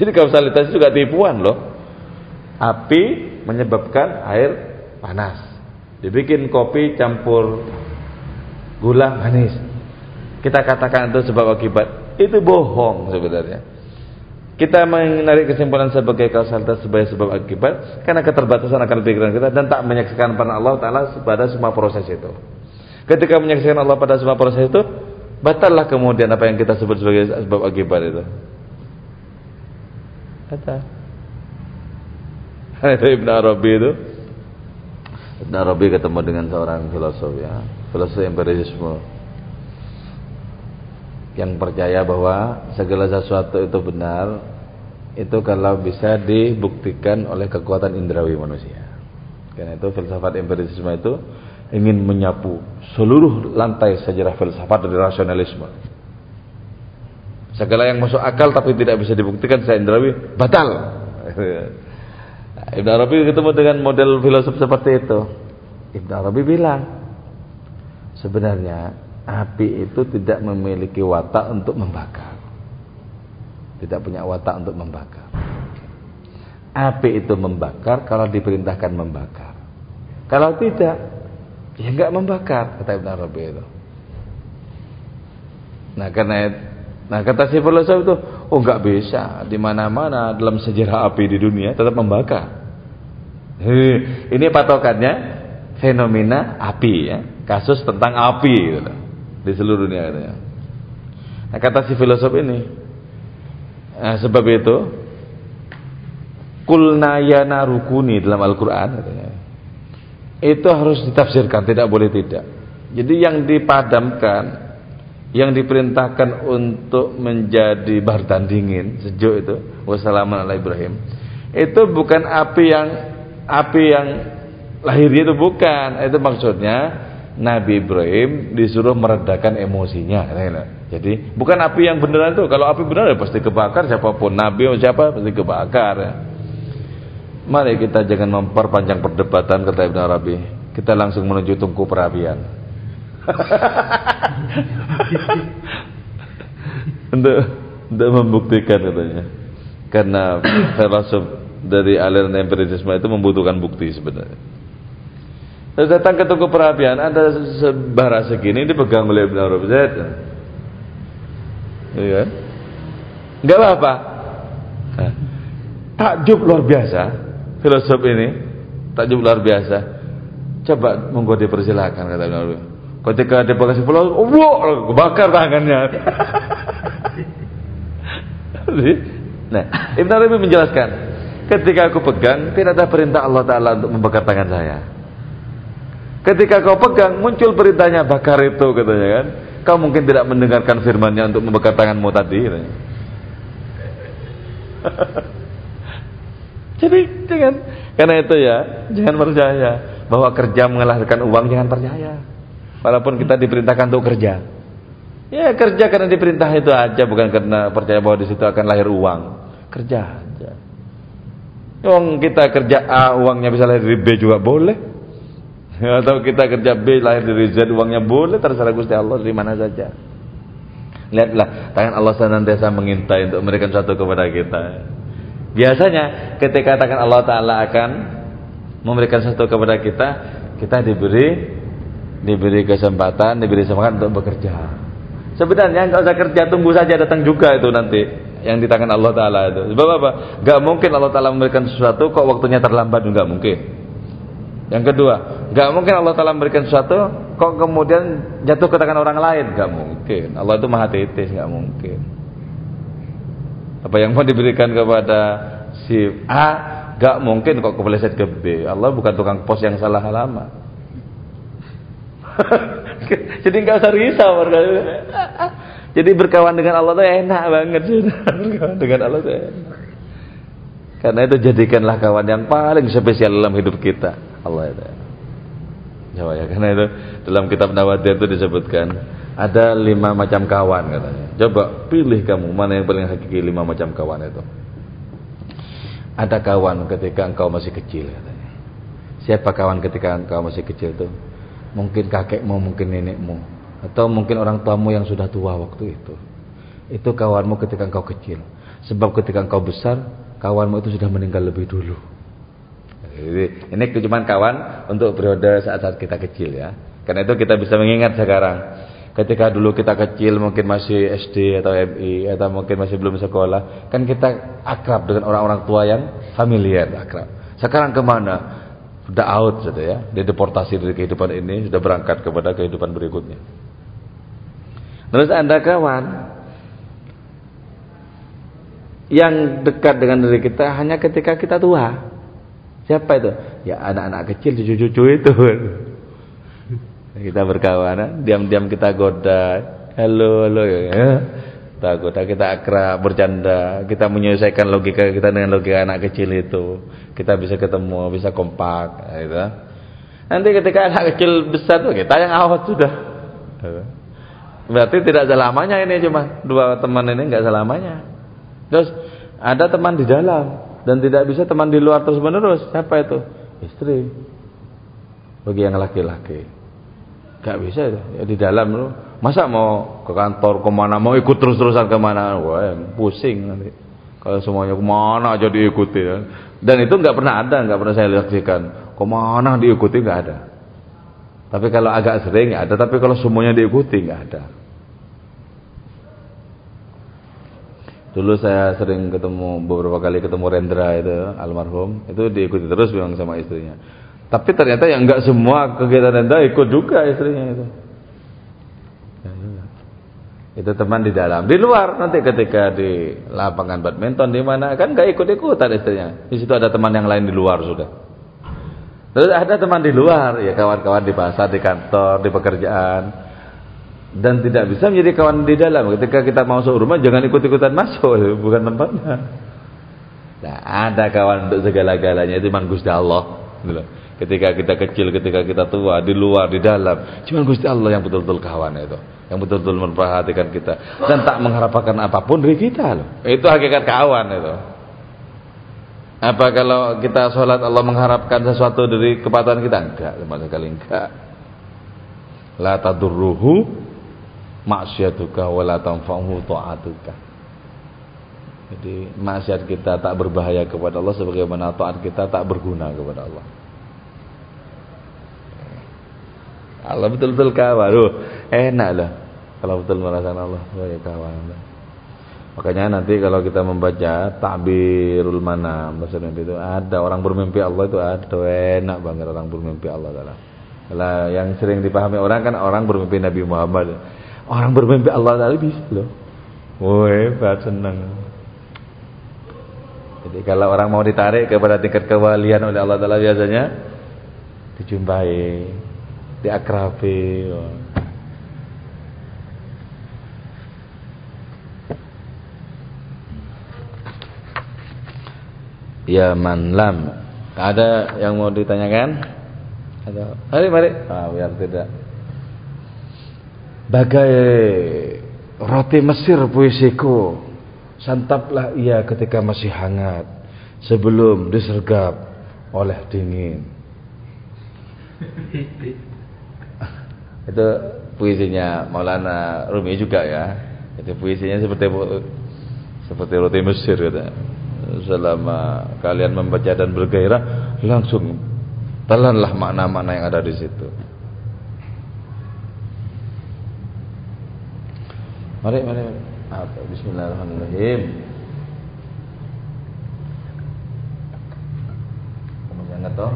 Sini kausalitas juga tipuan loh. Api menyebabkan air panas. Dibikin kopi campur gula manis. Kita katakan itu sebab akibat. Itu bohong sebenarnya. Kita menarik kesimpulan sebagai kausalitas sebagai sebab akibat karena keterbatasan akan pikiran kita dan tak menyaksikan pada Allah Taala pada semua proses itu. Ketika menyaksikan Allah pada semua proses itu, batallah kemudian apa yang kita sebut sebagai sebab akibat itu. Kata. Itu Ibn Arabi itu. Ibn Arabi ketemu dengan seorang filosof ya, filosof empirisme yang percaya bahwa segala sesuatu itu benar itu kalau bisa dibuktikan oleh kekuatan indrawi manusia. Karena itu filsafat empirisme itu ingin menyapu seluruh lantai sejarah filsafat dari rasionalisme. Segala yang masuk akal tapi tidak bisa dibuktikan secara indrawi batal. Ibn Arabi ketemu dengan model filosof seperti itu. Ibn Arabi bilang sebenarnya api itu tidak memiliki watak untuk membakar. Tidak punya watak untuk membakar. Api itu membakar kalau diperintahkan membakar. Kalau tidak, ya enggak membakar kata Ibn Arabi itu. Nah karena nah kata si filosof itu, oh enggak bisa di mana-mana dalam sejarah api di dunia tetap membakar. Hei, ini patokannya fenomena api ya, kasus tentang api gitu di seluruh dunia katanya. Nah, kata si filosof ini, nah, sebab itu kulnayana rukuni dalam Al-Quran katanya, itu harus ditafsirkan, tidak boleh tidak. Jadi yang dipadamkan, yang diperintahkan untuk menjadi bardan dingin sejuk itu, wassalamualaikum Ibrahim, itu bukan api yang api yang lahir itu bukan, itu maksudnya Nabi Ibrahim disuruh meredakan emosinya. Jadi bukan api yang beneran itu. Kalau api beneran ya pasti kebakar siapa pun. Nabi atau siapa pasti kebakar. Mari kita jangan memperpanjang perdebatan kata Ibn Arabi. Kita langsung menuju tungku perapian. untuk untuk membuktikan katanya. Karena filosof dari aliran empirisme itu membutuhkan bukti sebenarnya. Terus datang ke toko perapian, ada sebara segini dipegang oleh Ibn Arabi Zaid. Iya? Enggak apa-apa. Takjub luar biasa filosof ini. Takjub luar biasa. Coba monggo dipersilakan kata Ibn Arabi. Ketika dia kasih filosof, oh, wow, kebakar tangannya. nah, Ibn Arabi menjelaskan, ketika aku pegang tidak ada perintah Allah Taala untuk membakar tangan saya. Ketika kau pegang muncul perintahnya bakar itu katanya kan. kau mungkin tidak mendengarkan firman-Nya untuk membuka tanganmu tadi. Jadi jangan karena itu ya, jangan percaya bahwa kerja mengalahkan uang jangan percaya. Walaupun kita diperintahkan untuk kerja. Ya kerja karena diperintah itu aja bukan karena percaya bahwa di situ akan lahir uang. Kerja aja. Wong kita kerja A uangnya bisa lahir dari B juga boleh. Atau kita kerja B lahir dari Z uangnya boleh terserah Gusti Allah di mana saja. Lihatlah tangan Allah senantiasa mengintai untuk memberikan sesuatu kepada kita. Biasanya ketika tangan Allah Taala akan memberikan sesuatu kepada kita, kita diberi diberi kesempatan, diberi semangat untuk bekerja. Sebenarnya nggak usah kerja, tunggu saja datang juga itu nanti yang di tangan Allah Taala itu. Sebab apa? Gak mungkin Allah Taala memberikan sesuatu kok waktunya terlambat nggak mungkin. Yang kedua, nggak mungkin Allah Taala memberikan sesuatu kok kemudian jatuh ke tangan orang lain, nggak mungkin. Allah itu maha tetes, nggak mungkin. Apa yang mau diberikan kepada si A gak mungkin kok kepleset ke B. Allah bukan tukang pos yang salah alamat. Jadi nggak usah risau Jadi berkawan dengan Allah itu enak banget berkawan dengan Allah itu enak. Karena itu jadikanlah kawan yang paling spesial dalam hidup kita. Allah itu. Jawa ya, karena itu dalam kitab Nawadir itu disebutkan ada lima macam kawan katanya. Coba pilih kamu mana yang paling hakiki lima macam kawan itu. Ada kawan ketika engkau masih kecil katanya. Siapa kawan ketika engkau masih kecil itu? Mungkin kakekmu, mungkin nenekmu, atau mungkin orang tuamu yang sudah tua waktu itu. Itu kawanmu ketika engkau kecil. Sebab ketika engkau besar, kawanmu itu sudah meninggal lebih dulu. Jadi, ini cuma kawan untuk periode saat-saat kita kecil ya. Karena itu kita bisa mengingat sekarang. Ketika dulu kita kecil mungkin masih SD atau MI atau mungkin masih belum sekolah kan kita akrab dengan orang-orang tua yang familiar akrab. Sekarang ke mana? Sudah out sudah ya. Dideportasi dari kehidupan ini sudah berangkat kepada kehidupan berikutnya. Terus anda kawan yang dekat dengan diri kita hanya ketika kita tua siapa itu ya anak-anak kecil cucu-cucu itu kita berkawan, diam-diam kita goda, halo halo ya. Kita goda, kita akrab, bercanda, kita menyelesaikan logika kita dengan logika anak kecil itu. Kita bisa ketemu, bisa kompak, gitu. Nanti ketika anak kecil besar tuh kita yang awat sudah. Berarti tidak selamanya ini cuma dua teman ini nggak selamanya. Terus ada teman di dalam dan tidak bisa teman di luar terus menerus. Siapa itu? Istri. Bagi yang laki-laki. Gak bisa itu. Ya, di dalam lu. Masa mau ke kantor ke mana mau ikut terus-terusan ke mana? Wah pusing nanti. Kalau semuanya ke mana aja diikuti ya. Dan itu nggak pernah ada, nggak pernah saya saksikan. Ke mana diikuti nggak ada. Tapi kalau agak sering ada, tapi kalau semuanya diikuti nggak ada. Dulu saya sering ketemu beberapa kali ketemu Rendra itu almarhum, itu diikuti terus memang sama istrinya. Tapi ternyata yang enggak semua kegiatan Anda ikut juga istrinya itu. Ya, ya. Itu teman di dalam, di luar nanti ketika di lapangan badminton di mana kan enggak ikut-ikutan istrinya. Di situ ada teman yang lain di luar sudah. Terus ada teman di luar, ya kawan-kawan di pasar, di kantor, di pekerjaan. Dan tidak bisa menjadi kawan di dalam. Ketika kita masuk rumah jangan ikut-ikutan masuk, bukan tempatnya. Nah, ada kawan untuk segala-galanya itu memang Gusti Allah. Gitu ketika kita kecil, ketika kita tua, di luar, di dalam. Cuma Gusti Allah yang betul-betul kawan itu, yang betul-betul memperhatikan kita dan tak mengharapkan apa pun dari kita loh. Itu hakikat kawan itu. Apa kalau kita sholat Allah mengharapkan sesuatu dari kepatuhan kita? Enggak, sama sekali enggak. La tadurruhu maksiatuka wa la tanfa'uhu ta'atuka. Jadi maksiat kita tak berbahaya kepada Allah sebagaimana taat kita tak berguna kepada Allah. Allah betul-betul kawan. Loh, enak lah. Kalau betul merasakan Allah sebagai kawan. Makanya nanti kalau kita membaca takbirul mana bahasa mimpi itu ada orang bermimpi Allah itu ada enak banget orang bermimpi Allah. Kalau yang sering dipahami orang kan orang bermimpi Nabi Muhammad. Orang bermimpi Allah Ta'ala bisa loh. Oh, hebat, senang. Jadi kalau orang mau ditarik kepada tingkat kewalian oleh Allah Ta'ala biasanya dijumpai, diakrabi. Ya man lam. Ada yang mau ditanyakan? Ada. Mari mari. Ah, biar tidak Bagai roti Mesir puisiku. Santaplah ia ketika masih hangat sebelum disergap oleh dingin. Itu puisinya Maulana Rumi juga ya. Itu puisinya seperti seperti roti Mesir kata. Selama kalian membaca dan bergairah langsung telanlah makna-makna yang ada di situ. Mari, mari, mari. Apa? Bismillahirrahmanirrahim. Kamu jangan tahu.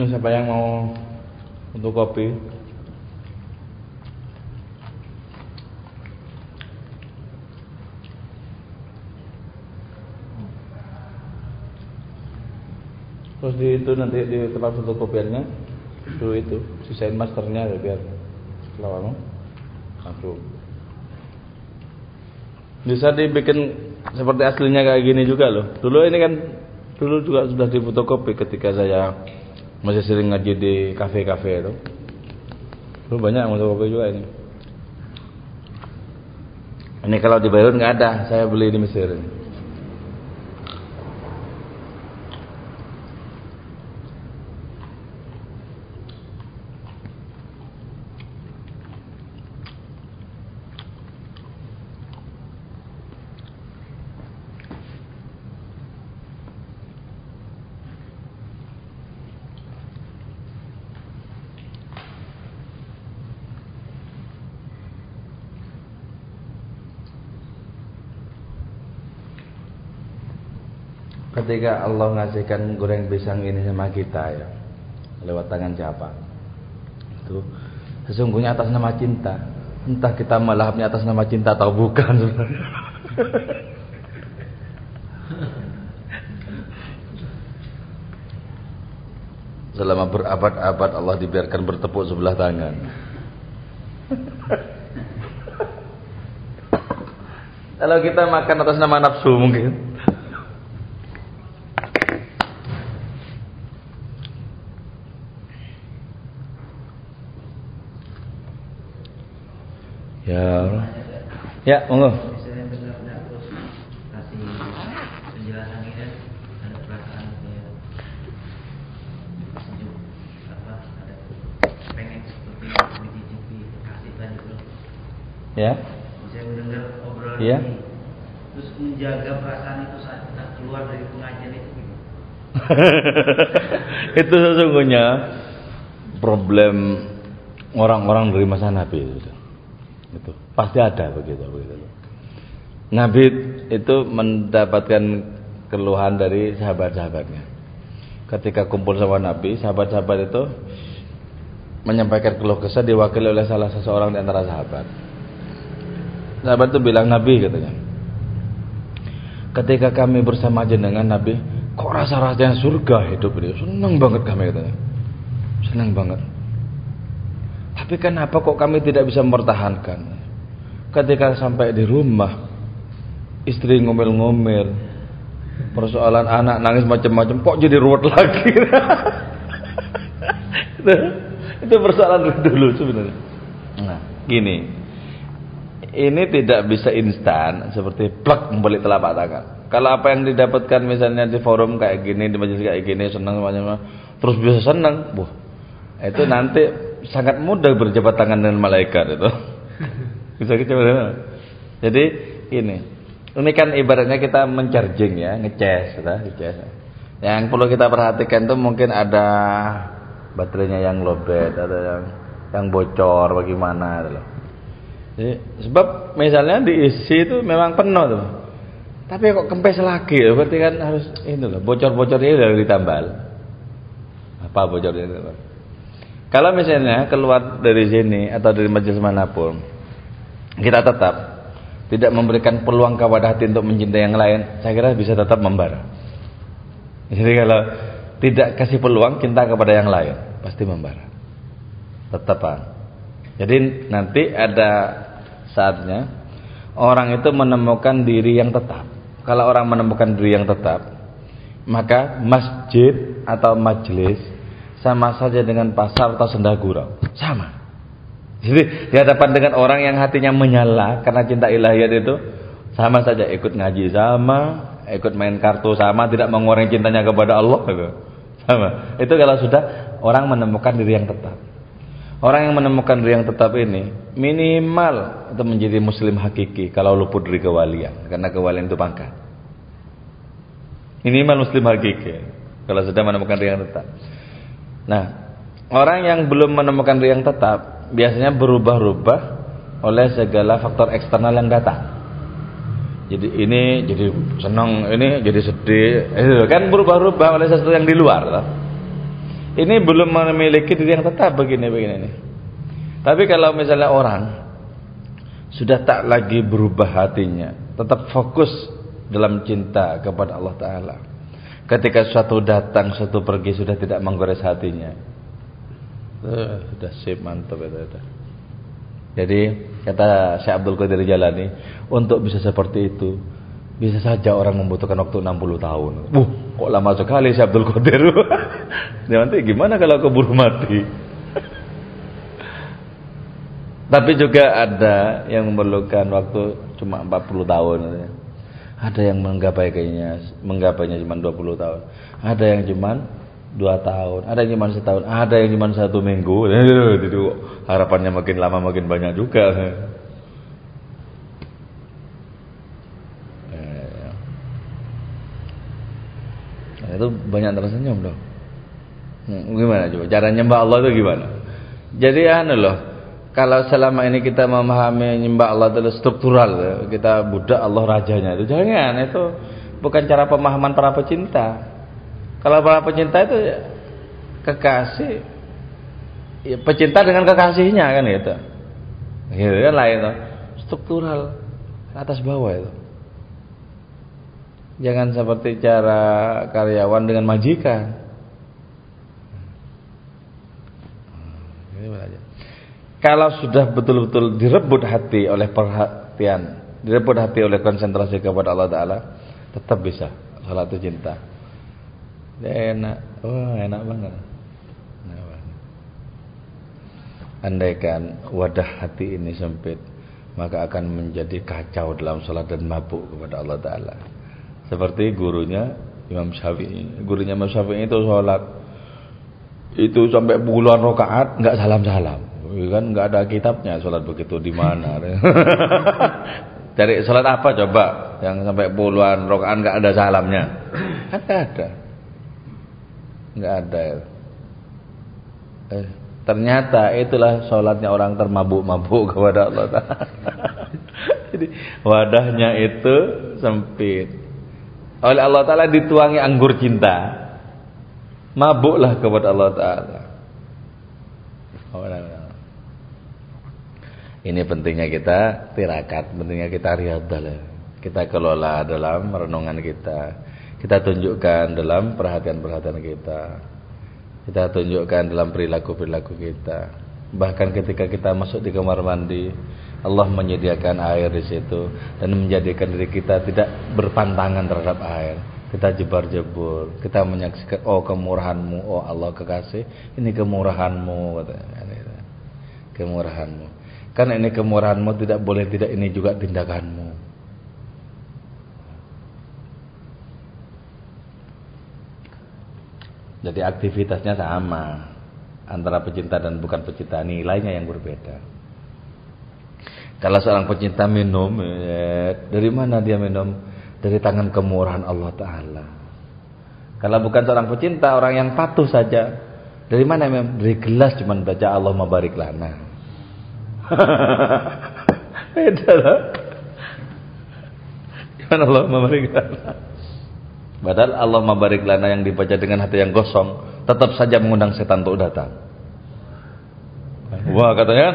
Ini siapa yang mau untuk kopi? Terus di itu nanti di tempat fotokopiannya itu itu sisain masternya ya biar lawan langsung. Bisa dibikin seperti aslinya kayak gini juga loh. Dulu ini kan dulu juga sudah difotokopi ketika saya masih sering ngaji di kafe-kafe itu. Dulu banyak yang fotokopi juga ini. Ini kalau di Beirut nggak ada, saya beli di Mesir. Ini. Ketika Allah ngasihkan goreng pisang ini sama kita ya lewat tangan siapa? Itu sesungguhnya atas nama cinta. Entah kita melahapnya atas nama cinta atau bukan. Selama berabad-abad Allah dibiarkan bertepuk sebelah tangan. Kalau kita makan atas nama nafsu mungkin Ya. Ya, monggo. Ya. Saya mendengar obrolan Ya. ini. Terus menjaga perasaan itu saat kita keluar dari pengajian itu gimana? itu sesungguhnya problem orang-orang dari masa Nabi itu. Itu pasti ada begitu begitu. Nabi itu mendapatkan keluhan dari sahabat-sahabatnya. Ketika kumpul sama Nabi, sahabat-sahabat itu menyampaikan keluh kesah diwakili oleh salah seseorang di antara sahabat. Sahabat itu bilang Nabi katanya. Ketika kami bersama jenengan Nabi, kok rasa-rasanya surga hidup ini. Senang banget kami katanya. Senang banget. Tapi kenapa kok kami tidak bisa mempertahankan? Ketika sampai di rumah, istri ngomel-ngomel, persoalan anak nangis macam-macam, kok jadi ruwet lagi? itu, persoalan dulu sebenarnya. Nah, gini, ini tidak bisa instan seperti plak membalik telapak tangan. Kalau apa yang didapatkan misalnya di forum kayak gini, di majelis kayak gini senang semuanya, terus bisa senang, wah itu nanti sangat mudah berjabat tangan dengan malaikat itu. bisa gitu Jadi ini, ini kan ibaratnya kita mencharging ya, ngecas, ngecas. Yang perlu kita perhatikan tuh mungkin ada baterainya yang lowbat, ada yang yang bocor bagaimana gitu. Jadi, sebab misalnya diisi itu memang penuh tuh. Tapi kok kempes lagi ya, berarti kan harus ini loh, bocor-bocornya udah ditambal. Apa bocornya itu? Kalau misalnya keluar dari sini atau dari majelis mana pun, kita tetap tidak memberikan peluang kepada hati untuk mencintai yang lain, saya kira bisa tetap membara. Jadi kalau tidak kasih peluang cinta kepada yang lain, pasti membara. Tetapan. Jadi nanti ada saatnya orang itu menemukan diri yang tetap. Kalau orang menemukan diri yang tetap, maka masjid atau majelis sama saja dengan pasar atau sendagurau. Sama. Jadi di hadapan dengan orang yang hatinya menyala karena cinta ilahiyat itu sama saja ikut ngaji sama, ikut main kartu sama, tidak mengurangi cintanya kepada Allah itu. Sama. Itu kalau sudah orang menemukan diri yang tetap. Orang yang menemukan diri yang tetap ini minimal itu menjadi muslim hakiki kalau luput dari kewalian karena kewalian itu pangkat. Minimal muslim hakiki kalau sudah menemukan diri yang tetap. Nah, orang yang belum menemukan yang tetap biasanya berubah-ubah oleh segala faktor eksternal yang datang. Jadi ini jadi senang, ini jadi sedih, itu kan berubah-ubah oleh sesuatu yang di luar. Loh. Ini belum memiliki diri yang tetap begini-begini nih. Tapi kalau misalnya orang sudah tak lagi berubah hatinya, tetap fokus dalam cinta kepada Allah Taala Ketika suatu datang, suatu pergi sudah tidak menggores hatinya. Uh, sudah sip mantap itu, itu. Jadi kata Syekh Abdul Qadir Jalani, untuk bisa seperti itu bisa saja orang membutuhkan waktu 60 tahun. Wuh, kok lama sekali Syekh Abdul Qadir. ya, nanti gimana kalau keburu mati? Tapi juga ada yang memerlukan waktu cuma 40 tahun. Ada yang menggapainya menggapainya cuma 20 tahun. Ada yang cuma dua tahun, ada yang cuma setahun, ada yang cuma satu minggu. Itu harapannya makin lama makin banyak juga. Nah, itu banyak tersenyum dong. Hmm, gimana coba? Cara nyembah Allah itu gimana? Jadi anu loh, kalau selama ini kita memahami nyembah Allah itu struktural, kita budak Allah rajanya itu jangan itu bukan cara pemahaman para pecinta. Kalau para pecinta itu ya, kekasih, ya, pecinta dengan kekasihnya kan gitu, gitu kan lain itu struktural atas bawah itu. Jangan seperti cara karyawan dengan majikan. Kalau sudah betul-betul direbut hati oleh perhatian, direbut hati oleh konsentrasi kepada Allah Taala, tetap bisa salat itu cinta. Ya, enak, wah enak banget. Enak banget. Andaikan wadah hati ini sempit, maka akan menjadi kacau dalam salat dan mabuk kepada Allah Taala. Seperti gurunya Imam Syafi'i. Gurunya Imam Syafi'i itu sholat itu sampai puluhan rakaat nggak salam-salam. Kan nggak ada kitabnya sholat begitu di mana. Cari sholat apa coba yang sampai puluhan rokaan nggak ada salamnya? Kan nggak ada, nggak ada. Eh, ternyata itulah sholatnya orang termabuk-mabuk kepada Allah. Jadi wadahnya itu sempit. Oleh Allah Taala dituangi anggur cinta, mabuklah kepada Allah Taala. Ini pentingnya kita tirakat, pentingnya kita riadah. Kita kelola dalam renungan kita. Kita tunjukkan dalam perhatian-perhatian kita. Kita tunjukkan dalam perilaku-perilaku kita. Bahkan ketika kita masuk di kamar mandi, Allah menyediakan air di situ dan menjadikan diri kita tidak berpantangan terhadap air. Kita jebar-jebur, kita menyaksikan oh kemurahanmu, oh Allah kekasih, ini kemurahanmu Kemurahanmu. Karena ini kemurahanmu tidak boleh tidak ini juga tindakanmu. Jadi aktivitasnya sama antara pecinta dan bukan pecinta nilainya yang berbeda. Kalau seorang pecinta minum, ya, dari mana dia minum? Dari tangan kemurahan Allah Taala. Kalau bukan seorang pecinta, orang yang patuh saja. Dari mana? Dari gelas cuman baca Allah mabarik lana. Beda lah. Gimana Allah mabarik lana? Padahal Allah mabarik lana yang dibaca dengan hati yang kosong, tetap saja mengundang setan untuk datang. Wah katanya,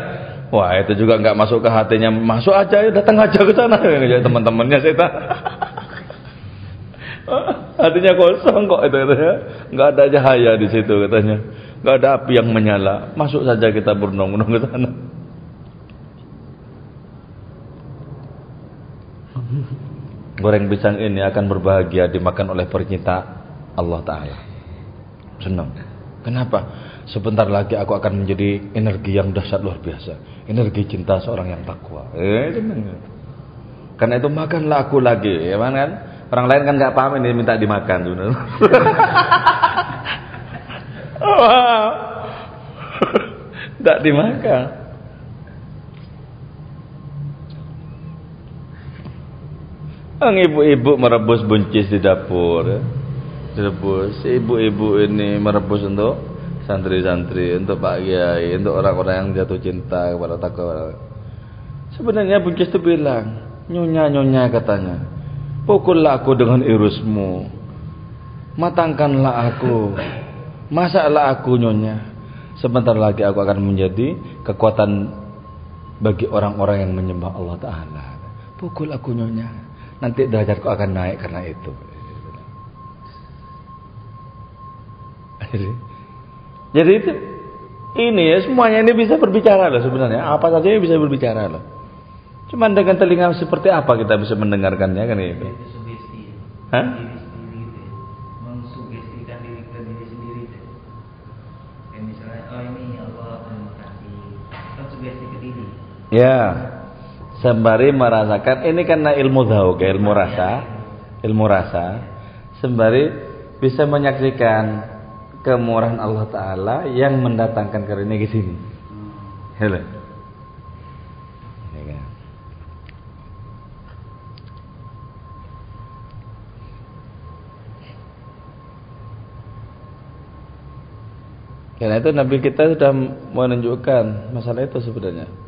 wah itu juga nggak masuk ke hatinya, masuk aja ya datang aja ke sana ya teman-temannya setan. Hatinya kosong kok itu katanya, nggak ada cahaya di situ katanya, nggak ada api yang menyala, masuk saja kita bernong-nong ke sana. Goreng pisang ini akan berbahagia dimakan oleh pecinta Allah Ta'ala. Senang. Kenapa? Sebentar lagi aku akan menjadi energi yang dahsyat luar biasa. Energi cinta seorang yang takwa. Eh, senang. Karena itu makanlah aku lagi, ya kan? Orang lain kan nggak paham ini minta dimakan sebenarnya. Tidak dimakan. Ang ibu-ibu merebus buncis di dapur. Ya. Direbus. Ibu-ibu ini merebus untuk santri-santri, untuk Pak Kiai, untuk orang-orang yang jatuh cinta kepada takwa. Sebenarnya buncis itu bilang, nyonya-nyonya katanya, pukullah aku dengan irusmu, matangkanlah aku, masaklah aku nyonya. Sebentar lagi aku akan menjadi kekuatan bagi orang-orang yang menyembah Allah Ta'ala. Pukul aku nyonya nanti derajatku akan naik karena itu. Jadi itu ini ya semuanya ini bisa berbicara loh sebenarnya. Apa saja yang bisa berbicara loh. Cuman dengan telinga seperti apa kita bisa mendengarkannya kan itu. Itu sugesti. Hah? Diri sendiri itu. ya. Sembari merasakan ini karena ilmu dhauk, ya, ilmu rasa, ilmu rasa. Sembari bisa menyaksikan kemurahan Allah Taala yang mendatangkan karunia ke sini. Hello. Kan? Karena itu Nabi kita sudah menunjukkan masalah itu sebenarnya.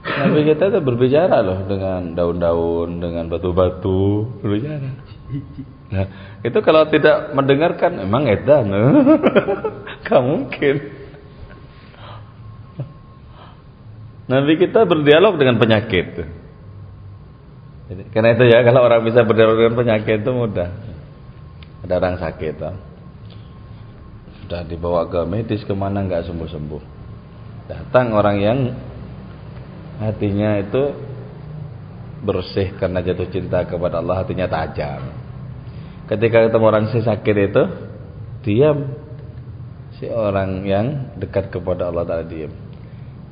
Nabi kita itu berbicara loh dengan daun-daun, dengan batu-batu, berbicara. Nah, itu kalau tidak mendengarkan emang edan. Gak mungkin. Nabi kita berdialog dengan penyakit. Jadi, karena itu ya kalau orang bisa berdialog dengan penyakit itu mudah. Ada orang sakit, toh. sudah dibawa ke medis ke mana nggak sembuh-sembuh. Datang orang yang hatinya itu bersih karena jatuh cinta kepada Allah, hatinya tajam. Ketika ketemu orang si sakit itu, diam. Si orang yang dekat kepada Allah Ta'ala diam.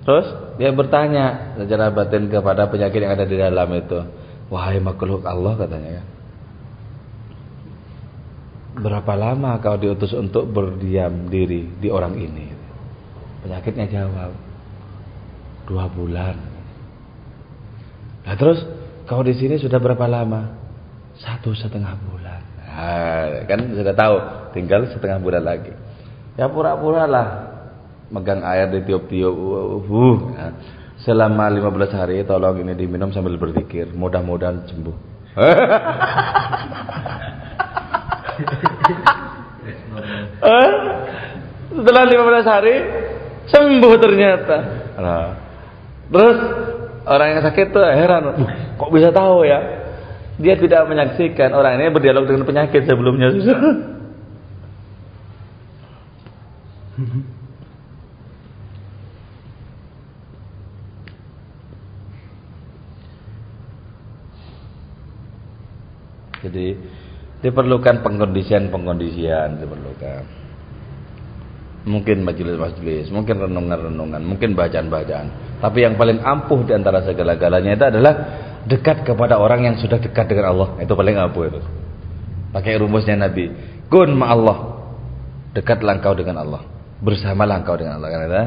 Terus dia bertanya secara batin kepada penyakit yang ada di dalam itu. Wahai makhluk Allah katanya ya. Berapa lama kau diutus untuk berdiam diri di orang ini? Penyakitnya jawab. Dua bulan. Nah terus kau di sini sudah berapa lama? Satu setengah bulan. Nah, kan sudah tahu, tinggal setengah bulan lagi. Ya pura-pura lah megang air di tiup-tiup. Uh, nah, selama 15 hari tolong ini diminum sambil berpikir, mudah-mudahan sembuh. Setelah 15 hari sembuh ternyata. Nah, terus orang yang sakit tuh heran, "Duh, kok bisa tahu ya? Dia tidak menyaksikan orang ini berdialog dengan penyakit sebelumnya. Jadi diperlukan pengkondisian-pengkondisian diperlukan. Mungkin majelis-majelis, mungkin renungan-renungan, mungkin bacaan-bacaan. Tapi yang paling ampuh di antara segala-galanya itu adalah dekat kepada orang yang sudah dekat dengan Allah. Itu paling ampuh itu. Pakai rumusnya Nabi. Kun ma Allah. dekatlah engkau dengan Allah. Bersamalah engkau dengan Allah. Kata,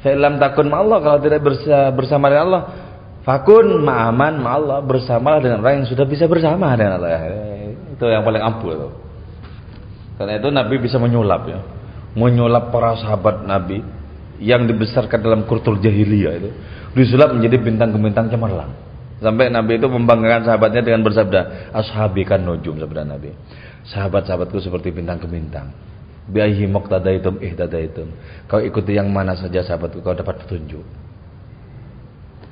Fa'ilam takun Allah kalau tidak bersama dengan Allah, fakun ma'aman Allah bersamalah dengan orang yang sudah bisa bersama dengan Allah. Itu yang paling ampuh itu. Karena itu Nabi bisa menyulap ya. Menyulap para sahabat Nabi yang dibesarkan dalam kultur jahiliyah itu disulap menjadi bintang-bintang cemerlang. Sampai Nabi itu membanggakan sahabatnya dengan bersabda, "Ashabi kan nujum," sabda Nabi. Sahabat-sahabatku seperti bintang-bintang. Biahi muqtadaitum ihtadaitum. Kau ikuti yang mana saja sahabatku kau dapat petunjuk.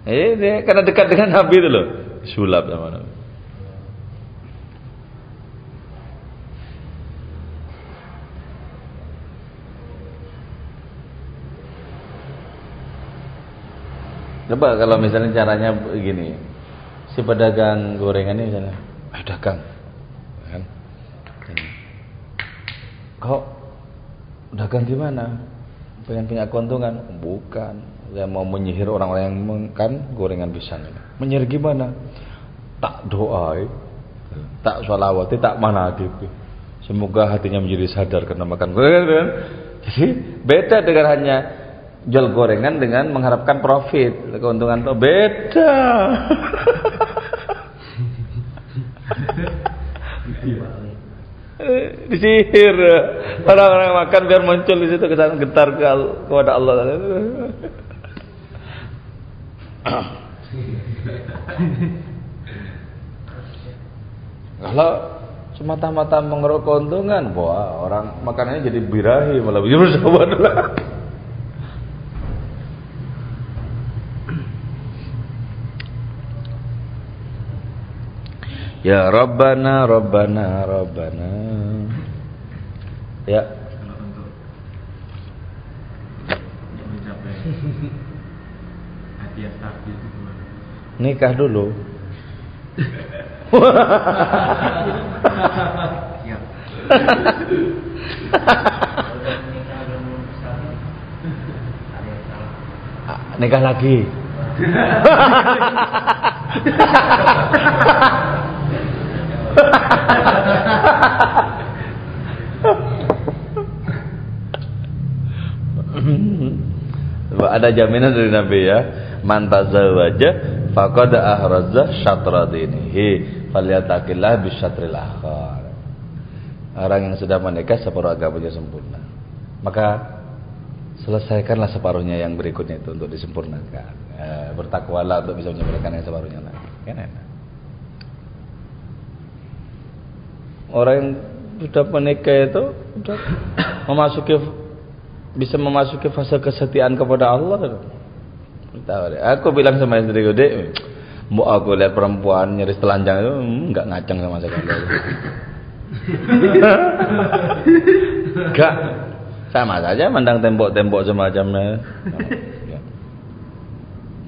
Eh, karena dekat dengan Nabi itu loh. Sulap sama Nabi. Coba kalau misalnya caranya begini, si pedagang gorengan ini misalnya, eh dagang, kan? Kok dagang gimana? Pengen punya keuntungan? Bukan. Saya mau menyihir orang-orang yang makan gorengan pisang ini. Menyihir gimana? Tak doa, tak sholawati, tak mana gitu. Semoga hatinya menjadi sadar karena makan gorengan. Jadi beda dengan hanya jual gorengan dengan mengharapkan profit. Keuntungan itu beda. Disihir orang-orang makan biar muncul di situ kesan getar kepada Allah. Kalau semata-mata mengeruk keuntungan wah orang makanannya jadi birahi malah. Bersahabat Ya Rabbana Rabbana Rabbana Ya? Nikah dulu. Ah, Nikah lagi Ada jaminan dari Nabi ya. Man tazawwaja faqad ahraza syatra dinihi falyatakillah bi syatril akhar. Orang yang sudah menikah separuh agamanya sempurna. Maka selesaikanlah separuhnya yang berikutnya itu untuk disempurnakan. Eh, bertakwalah untuk bisa menyempurnakan yang separuhnya lagi. Kan enak. Orang yang sudah menikah itu sudah memasuki bisa memasuki fase kesetiaan kepada Allah. Deh. Aku bilang sama istri gue, "Dek, mau aku lihat perempuan nyaris telanjang itu hmm, nggak ngaceng sama sekali." Enggak. Sama saja mandang tembok-tembok semacamnya.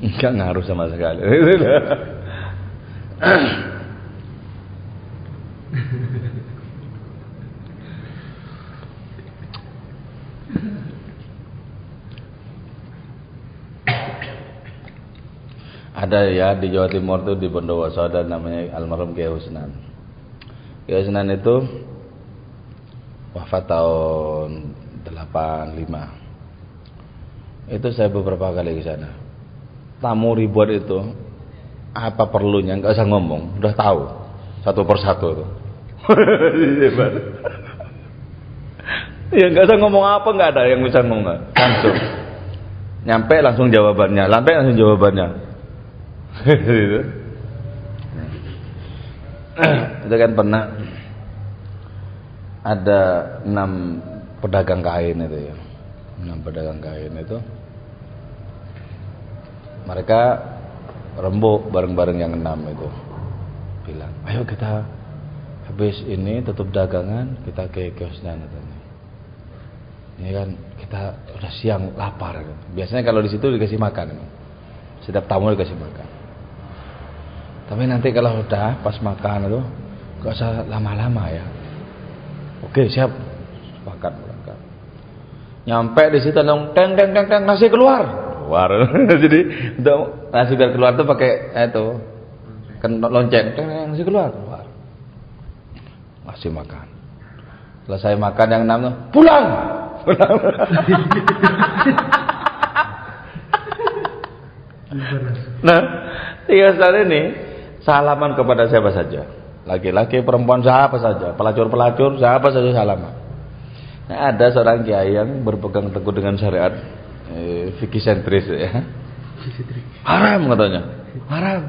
Enggak ngaruh sama sekali. Ada ya di Jawa Timur tuh di Bondowoso ada namanya almarhum Kiai Husnan. Kiai Husnan itu wafat tahun 85. Itu saya beberapa kali ke sana. Tamu ribuan itu apa perlunya nggak usah ngomong, udah tahu satu persatu itu. ya nggak usah ngomong apa nggak ada yang bisa ngomong langsung. Nyampe langsung jawabannya, lampe langsung jawabannya. Itu. itu kan pernah ada enam pedagang kain itu ya. Enam pedagang kain itu. Mereka rembuk bareng-bareng yang enam itu. Bilang ayo kita habis ini tutup dagangan kita ke kiosnya katanya. Ini kan kita udah siang lapar biasanya kalau di situ dikasih makan setiap tamu dikasih makan tapi nanti kalau udah pas makan itu gak usah lama-lama ya. Oke siap. Sepakat berangkat nyampe di situ dong teng teng teng teng nasi keluar. Keluar. Jadi untuk nasi biar keluar tuh pakai eh, itu kan lonceng. Teng teng nasi keluar keluar. Masih makan. Selesai makan yang enam tuh, pulang. Pulang. nah, tiga saat ini salaman kepada siapa saja. Laki-laki, perempuan, siapa saja. Pelacur-pelacur, siapa saja salaman. Nah, ada seorang kiai yang berpegang teguh dengan syariat eh, fikih sentris ya. Haram katanya. Haram.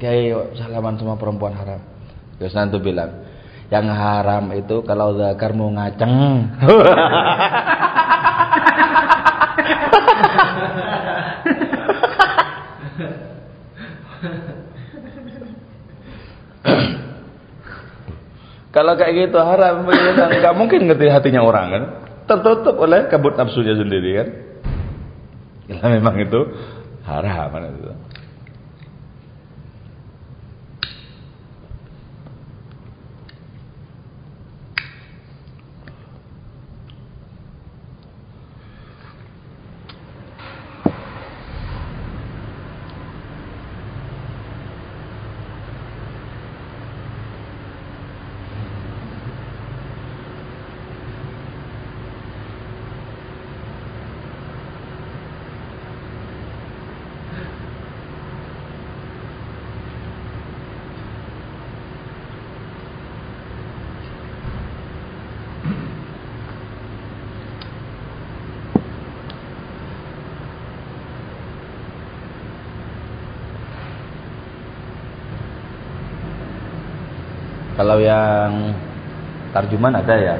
Kiai salaman sama perempuan haram. Terus nanti bilang, yang haram itu kalau zakar mau ngaceng. Kalau kayak gitu haram, nggak mungkin ngerti hatinya orang kan. Tertutup oleh kabut nafsunya sendiri kan. Karena memang itu haram kan itu. Kalau yang tarjuman ada ya?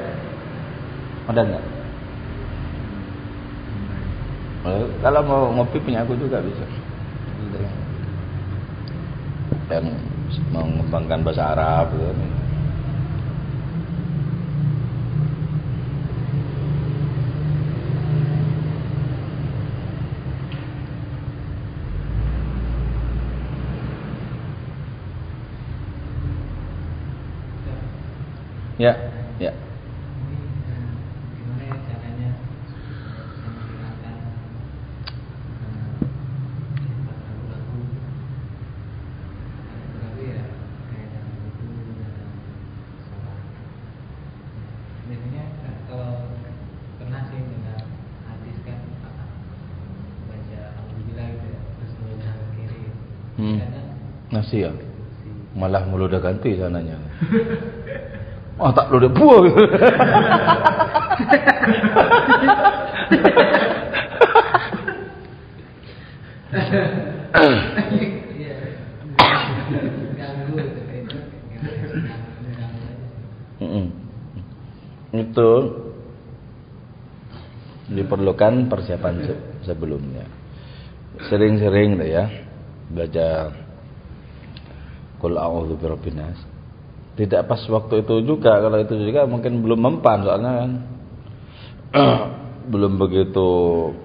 Ada nggak? Kalau mau ngopi punya aku juga bisa. Yang mau mengembangkan bahasa Arab gitu. Ya, ya. Gimana ya caranya menghilangkan lagu-lagu lagu ya kayak dalam buku dalam sholat. Biasanya kan kalau pernah sih dengar hadis kan apa baca alhamdulillah gitu ya terus baca kiri. Hmm. Kadang Nasi ya. si Malah mulu udah ganti sananya. Oh tak. Ganggu gitu itu. Diperlukan persiapan se- sebelumnya. Sering-sering ya baca Qul a'udzu birabbin nas. Tidak pas waktu itu juga, kalau itu juga mungkin belum mempan soalnya kan belum begitu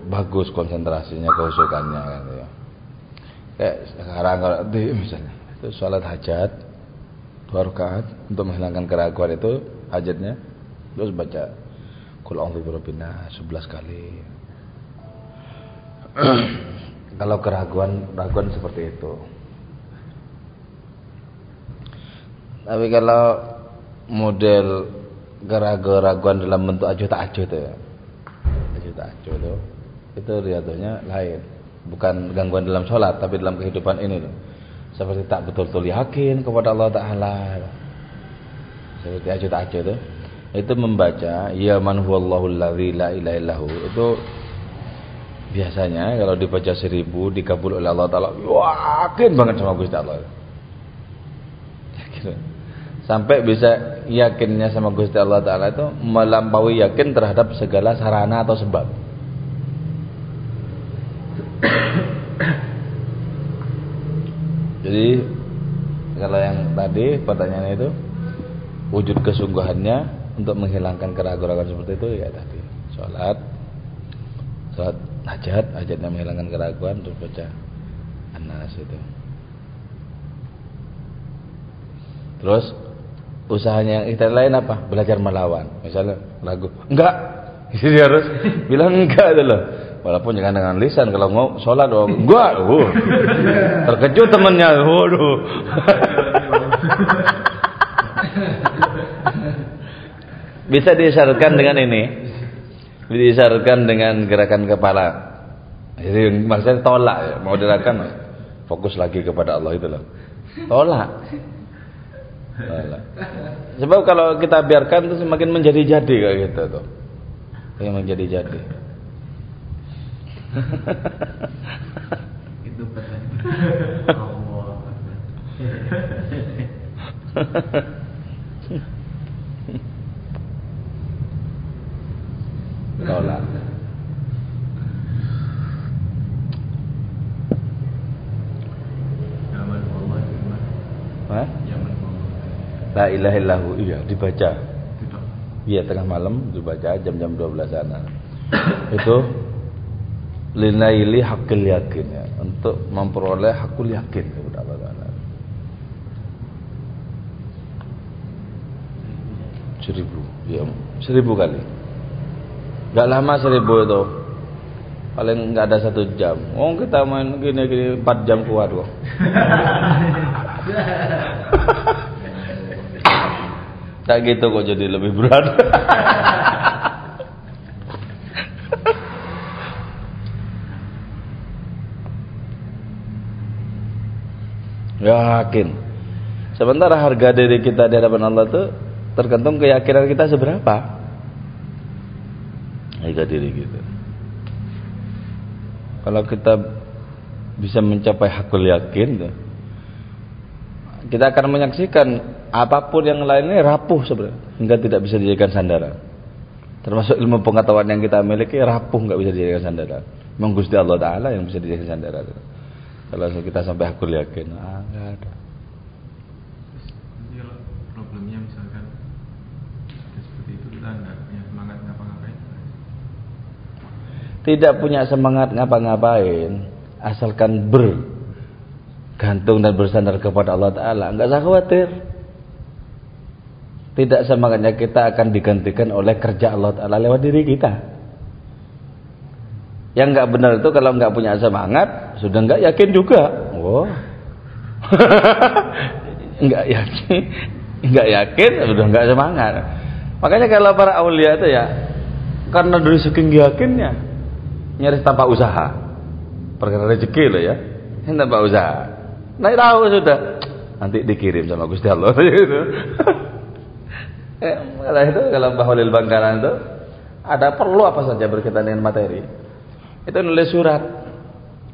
bagus konsentrasinya, kehusukannya kan ya. Kayak sekarang kalau di misalnya itu sholat hajat dua rakaat untuk menghilangkan keraguan itu hajatnya terus baca Qul a'udzu birabbin nas 11 kali. kalau keraguan raguan seperti itu. Tapi kalau model keraguan dalam bentuk ajuh tak ajuh itu ya. Ajuh tak ajuh itu itu riadahnya lain. Bukan gangguan dalam sholat tapi dalam kehidupan ini loh. Seperti tak betul-betul yakin kepada Allah Ta'ala. Seperti ajuh tak ajuh itu. Itu membaca ya man huwallahu alladzi la ilaha illahu itu biasanya kalau dibaca seribu dikabul oleh Allah Ta'ala yakin banget sama Gusti Allah yakin sampai bisa yakinnya sama Gusti Allah Ta'ala itu melampaui yakin terhadap segala sarana atau sebab. Jadi kalau yang tadi pertanyaannya itu wujud kesungguhannya untuk menghilangkan keraguan-keraguan seperti itu ya tadi. Sholat sholat hajat hajatnya menghilangkan keraguan terus baca anas itu. Terus usahanya kita lain apa belajar melawan misalnya lagu enggak jadi harus bilang enggak dulu walaupun jangan dengan lisan kalau mau sholat oh, enggak oh. terkejut temennya waduh Bisa diisyaratkan dengan ini. Diisyaratkan dengan gerakan kepala. Jadi maksudnya tolak ya, mau dilakukan fokus lagi kepada Allah itu loh. Tolak. Sebab kalau kita biarkan itu semakin menjadi-jadi kayak gitu tuh. Kayak menjadi-jadi. Itu. Tolak. Zaman Allah? Hah? La ilaha illahu iya dibaca. Iya tengah malam dibaca jam-jam 12 sana. Itu linaili hakil yakin ya, untuk memperoleh hakul yakin kepada Allah Taala. Seribu, ya seribu kali. Gak lama seribu itu, paling nggak ada satu jam. Oh kita main gini-gini empat jam kuat kok. Tak gitu kok jadi lebih berat. Yakin. Sementara harga diri kita di hadapan Allah itu tergantung keyakinan kita seberapa. Harga diri kita. Kalau kita bisa mencapai hakul yakin tuh, kita akan menyaksikan apa pun yang lainnya rapuh sebenarnya hingga tidak bisa dijadikan sandaran. Termasuk ilmu pengetahuan yang kita miliki rapuh nggak bisa dijadikan sandaran. Memang Gusti Allah Taala yang bisa dijadikan sandaran. Kalau kita sampai hakul yakin, ah nggak ada. Terus nanti kalau problemnya misalkan ya seperti itu kita nggak punya semangat ngapa-ngapain. Tidak punya semangat ngapa-ngapain, asalkan bergantung dan bersandar kepada Allah Taala, nggak usah khawatir. Tidak semangatnya kita akan digantikan oleh kerja Allah Taala lewat diri kita. Yang nggak benar itu kalau nggak punya semangat, sudah nggak yakin juga. Wow. nggak yakin, nggak yakin, sudah nggak semangat. Makanya kalau para aulia itu ya, karena dari saking yakinnya, nyaris tanpa usaha. Perkara rezeki loh ya, tanpa usaha. Nah tahu sudah, nanti dikirim sama Gusti Allah. gitu. Eh, itu kalau Mbah Walil Bangkalan itu ada perlu apa saja berkaitan dengan materi itu nulis surat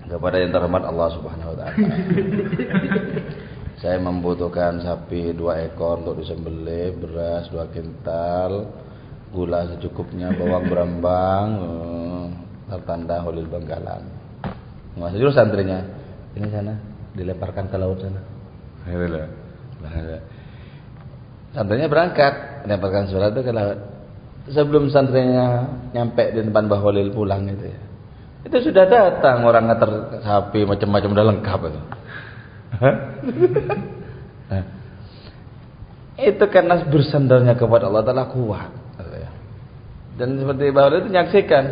kepada yang terhormat Allah Subhanahu wa taala. Saya membutuhkan sapi dua ekor untuk disembelih, beras dua kintal, gula secukupnya, bawang berambang, eh, tertanda Holil Bangkalan. Masih dulu santrinya. Ini sana, dilemparkan ke laut sana. Santrinya berangkat, melemparkan surat itu ke laut. Sebelum santrinya nyampe di depan Mbah Holil pulang itu ya. Itu sudah datang orang nganter sapi macam-macam udah lengkap itu. nah, itu karena bersandarnya kepada Allah Taala kuat. Dan seperti bahwa itu menyaksikan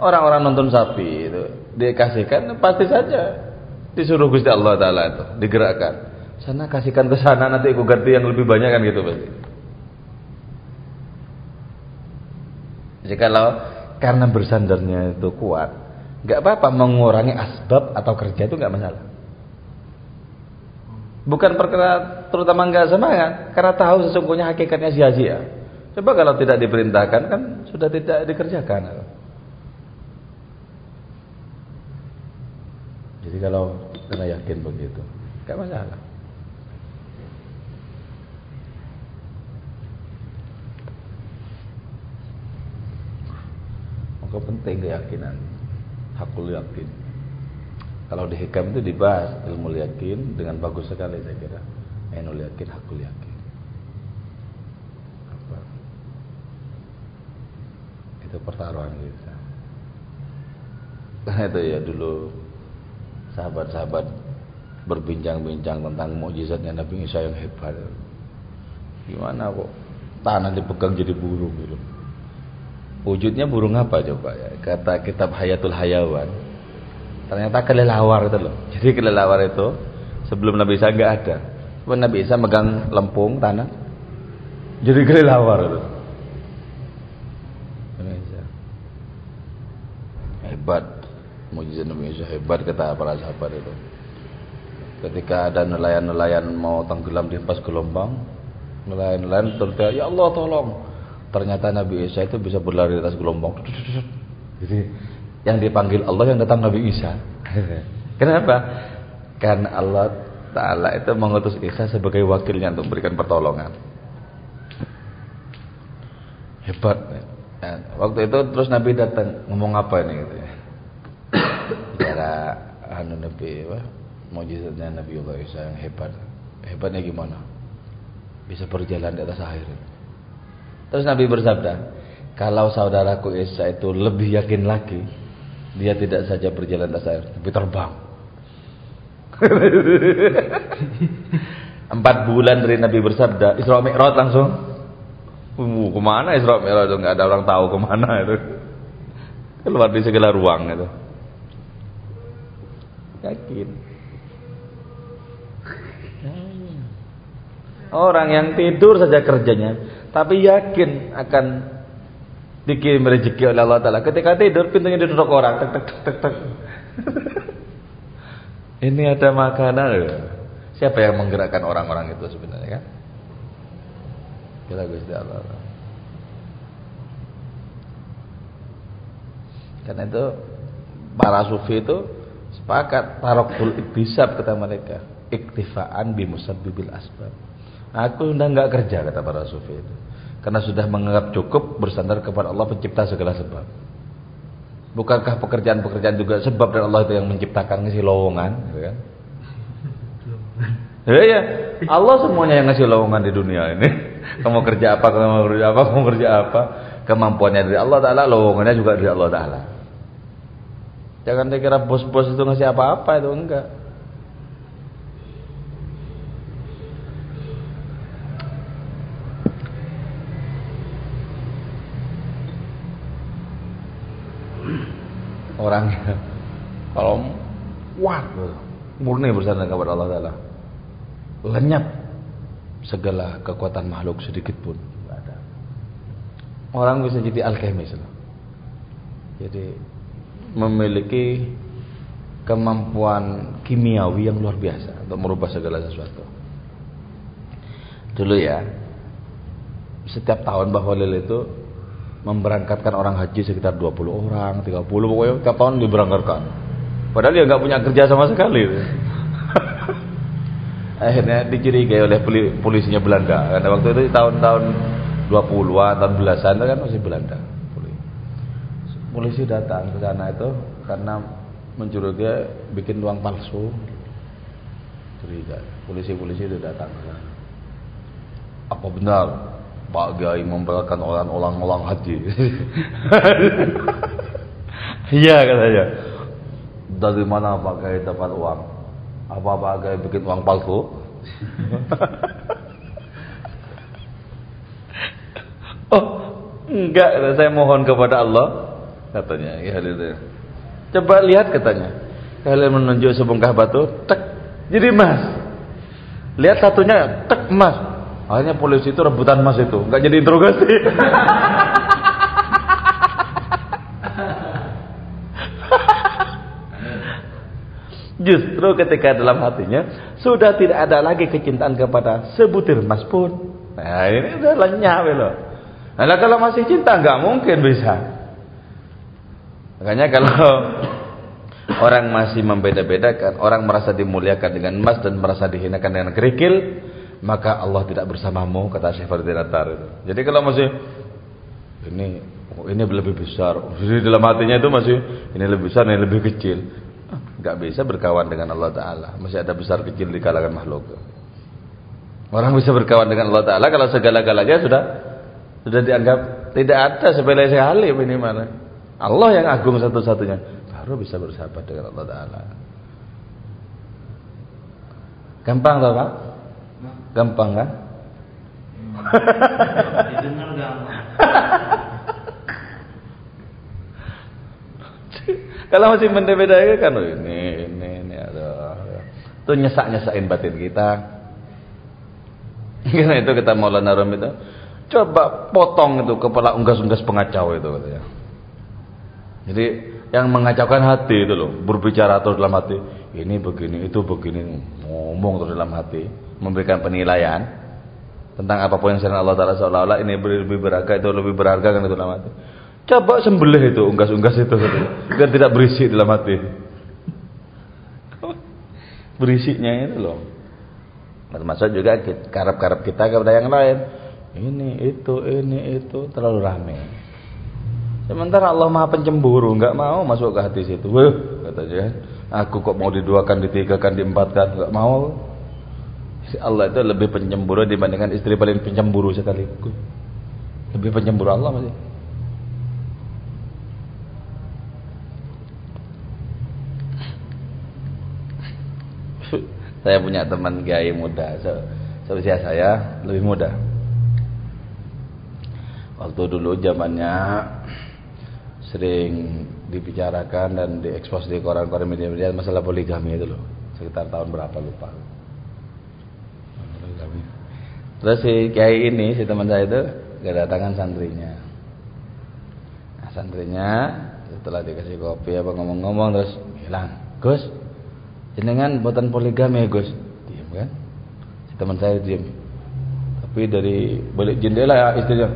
orang-orang nonton sapi itu dikasihkan pasti saja disuruh Gusti Allah Taala itu digerakkan. Sana kasihkan ke sana nanti aku ganti yang lebih banyak kan gitu pasti. Jadi kalau karena bersandarnya itu kuat, nggak apa-apa mengurangi asbab atau kerja itu nggak masalah. Bukan perkara terutama nggak semangat, karena tahu sesungguhnya hakikatnya sia-sia. Coba kalau tidak diperintahkan kan sudah tidak dikerjakan. Jadi kalau kita yakin begitu, nggak masalah. Maka penting keyakinan hakul yakin. Kalau di hikam itu dibahas ilmu yakin dengan bagus sekali saya kira. Ainul yakin, hakul yakin. Apa? Itu pertaruhan kita. Karena itu ya dulu sahabat-sahabat berbincang-bincang tentang mukjizatnya Nabi Isa yang hebat. Gimana kok tanah dipegang jadi burung gitu. Wujudnya burung apa coba ya? Kata kitab Hayatul Hayawan. Ternyata kelelawar itu loh. Jadi kelelawar itu sebelum Nabi Isa nggak ada. Sebelum Nabi Isa megang lempung tanah. Jadi kelelawar itu. Hebat. Mujizat Nabi Isa hebat kata para sahabat itu. Ketika ada nelayan-nelayan mau tenggelam di pas gelombang, nelayan-nelayan berteriak, ya Allah tolong, Ternyata Nabi Isa itu bisa berlari di atas gelombang. Jadi yang dipanggil Allah yang datang Nabi Isa. Kenapa? Karena Allah Ta'ala itu mengutus Isa sebagai wakilnya untuk memberikan pertolongan. Hebat. Waktu itu terus Nabi datang ngomong apa ini gitu ya. Bicara anu Nabi apa? Mujizatnya Nabi Allah Isa yang hebat. Hebatnya gimana? Bisa berjalan di atas air. Terus Nabi bersabda, kalau saudaraku Isa itu lebih yakin lagi, dia tidak saja berjalan atas air, tapi terbang. Empat bulan dari Nabi bersabda, Isra Mi'raj langsung. Uh, ke mana Isra Mi'raj itu? Nggak ada orang tahu ke mana itu. Keluar di segala ruang itu. Yakin. Orang yang tidur saja kerjanya, tapi yakin akan dikirim rezeki oleh Allah Taala. Ketika tidur pintunya ditutup orang, tek tek tek tek. Ini ada makanan. Siapa yang menggerakkan orang-orang itu sebenarnya kan? Kita Gusti Allah. Karena itu para sufi itu sepakat tarokul iktisab kata mereka iktifaan bimusabbibil asbab aku udah nggak kerja kata para sufi itu. Karena sudah menganggap cukup bersandar kepada Allah pencipta segala sebab. Bukankah pekerjaan-pekerjaan juga sebab dan Allah itu yang menciptakan ngisi lowongan gitu kan? Ya ya Allah semuanya yang ngasih lowongan di dunia ini. Kamu kerja apa kamu kerja apa kamu kerja apa. Kemampuannya dari Allah Taala lowongannya juga dari Allah Taala. Jangan dikira bos-bos itu ngasih apa-apa itu enggak. Orang kalau kuat murni bersandar kepada Allah Taala, lenyap segala kekuatan makhluk sedikit pun. Orang bisa jadi alkemis Jadi memiliki kemampuan kimiawi yang luar biasa untuk merubah segala sesuatu. Dulu ya, setiap tahun Mbah Walil itu memberangkatkan orang haji sekitar 20 orang, 30 pokoknya setiap tahun diberangkatkan. Padahal dia nggak punya kerja sama sekali. Akhirnya dicurigai oleh polisinya Belanda. Karena waktu itu tahun-tahun 20-an, tahun belasan kan masih Belanda polisi datang ke sana itu karena mencurigai bikin uang palsu curiga polisi-polisi itu datang ke sana apa benar Pak Gai memberangkatkan orang-orang orang haji iya katanya dari mana Pak Gai dapat uang apa Pak Gai bikin uang palsu oh enggak saya mohon kepada Allah katanya ya itu. Coba lihat katanya. Kalian menunjuk sebongkah batu, tek, jadi emas. Lihat satunya, tek emas. Akhirnya polisi itu rebutan emas itu, nggak jadi interogasi. Justru ketika dalam hatinya sudah tidak ada lagi kecintaan kepada sebutir emas pun. Nah ini udah lenyap loh. Nah kalau masih cinta nggak mungkin bisa. Makanya kalau orang masih membeda-bedakan, orang merasa dimuliakan dengan emas dan merasa dihinakan dengan kerikil, maka Allah tidak bersamamu kata Syekh Fardin Jadi kalau masih ini ini lebih besar, jadi dalam hatinya itu masih ini lebih besar, ini lebih kecil, nggak bisa berkawan dengan Allah Taala. Masih ada besar kecil di kalangan makhluk. Orang bisa berkawan dengan Allah Taala kalau segala-galanya sudah sudah dianggap tidak ada sepele sekali minimal. Allah yang agung satu-satunya baru bisa bersahabat dengan Allah Taala. Gampang tau Pak? Gampang kan? Kalau masih beda-beda kan oh, ini ini ini ada. Itu nyesak-nyesakin batin kita. Karena itu kita Maulana Rum itu coba potong itu kepala unggas-unggas pengacau itu katanya. Jadi yang mengacaukan hati itu loh, berbicara terus dalam hati, ini begini, itu begini, ngomong terus dalam hati, memberikan penilaian tentang apa pun yang selain Allah Taala seolah-olah ini lebih berharga itu lebih berharga kan itu dalam hati. Coba sembelih itu unggas-unggas itu biar tidak berisik dalam hati. Berisiknya itu loh. Termasuk juga karap-karap kita kepada yang lain. Ini itu ini itu terlalu ramai. Sementara Allah Maha Pencemburu, nggak mau masuk ke hati situ. Wah, katanya, aku kok mau diduakan, ditigakan, diempatkan, nggak mau. Si Allah itu lebih pencemburu dibandingkan istri paling pencemburu sekali. Lebih pencemburu Allah masih. saya punya teman gay muda, seusia saya lebih muda. Waktu dulu zamannya sering dibicarakan dan diekspos di koran-koran media-media masalah poligami itu loh sekitar tahun berapa lupa terus si kiai ini si teman saya itu kedatangan santrinya. Nah, santrinya setelah dikasih kopi apa ngomong-ngomong terus bilang Gus jenengan buatan poligami Gus? Diam kan? Si teman saya diam tapi dari balik jendela istrinya.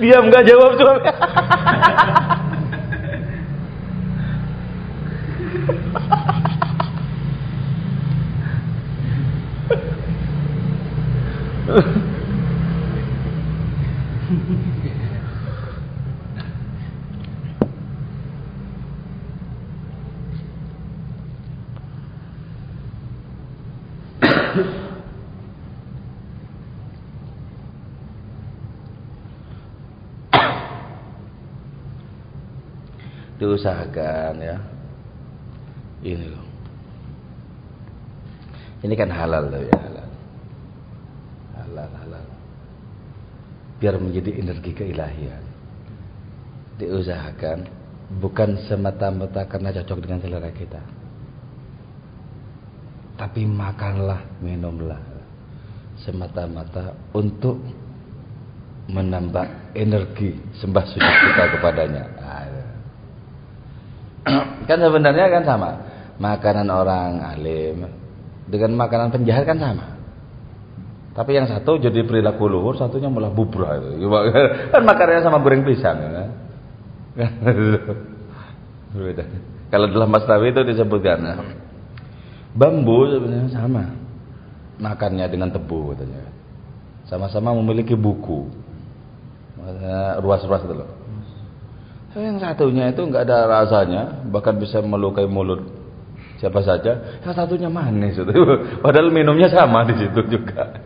Diam nggak jawab suami. Diusahakan ya. Ini loh. Ini kan halal loh ya halal halal halal biar menjadi energi keilahian diusahakan bukan semata-mata karena cocok dengan selera kita tapi makanlah minumlah semata-mata untuk menambah energi sembah sujud kita kepadanya kan sebenarnya kan sama. Makanan orang alim dengan makanan penjahat kan sama. Tapi yang satu jadi perilaku luhur, satunya malah bubrah itu. Kan makanannya sama goreng pisang kan. Berbeda. Kalau dalam Masnawi itu disebutkan bambu sebenarnya sama. Makannya dengan tebu katanya. Sama-sama memiliki buku. Ruas-ruas itu loh. Yang satunya itu nggak ada rasanya, bahkan bisa melukai mulut siapa saja. Yang satunya manis itu. Padahal minumnya sama di situ juga.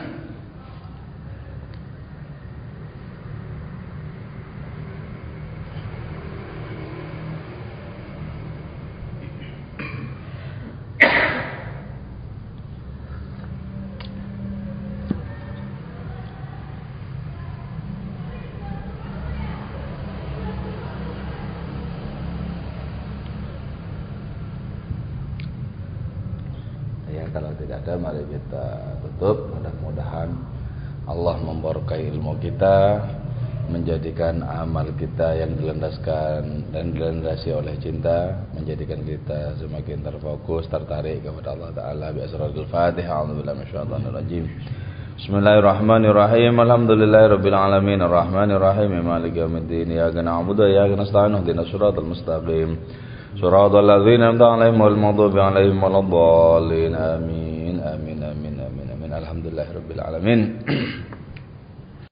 menjadikan amal kita yang dilandaskan dan dilandasi oleh cinta menjadikan kita semakin terfokus tertarik kepada Allah taala. Bi asrarul Fatihah a'udzubillahi minasyaitonir rajim Bismillahirrahmanirrahim. Alhamdulillahirabbil alamin arrahmanirrahim. Maliki yaumiddin. Iyyaka na'budu wa iyyaka nasta'in. Ihdinas siratal mustaqim. Siratal ladzina an'amta 'alaihim ghairil maghdubi 'alaihim waladdallin. Amin. Amin. Amin. Amin. Amin. Alhamdulillahirabbil alamin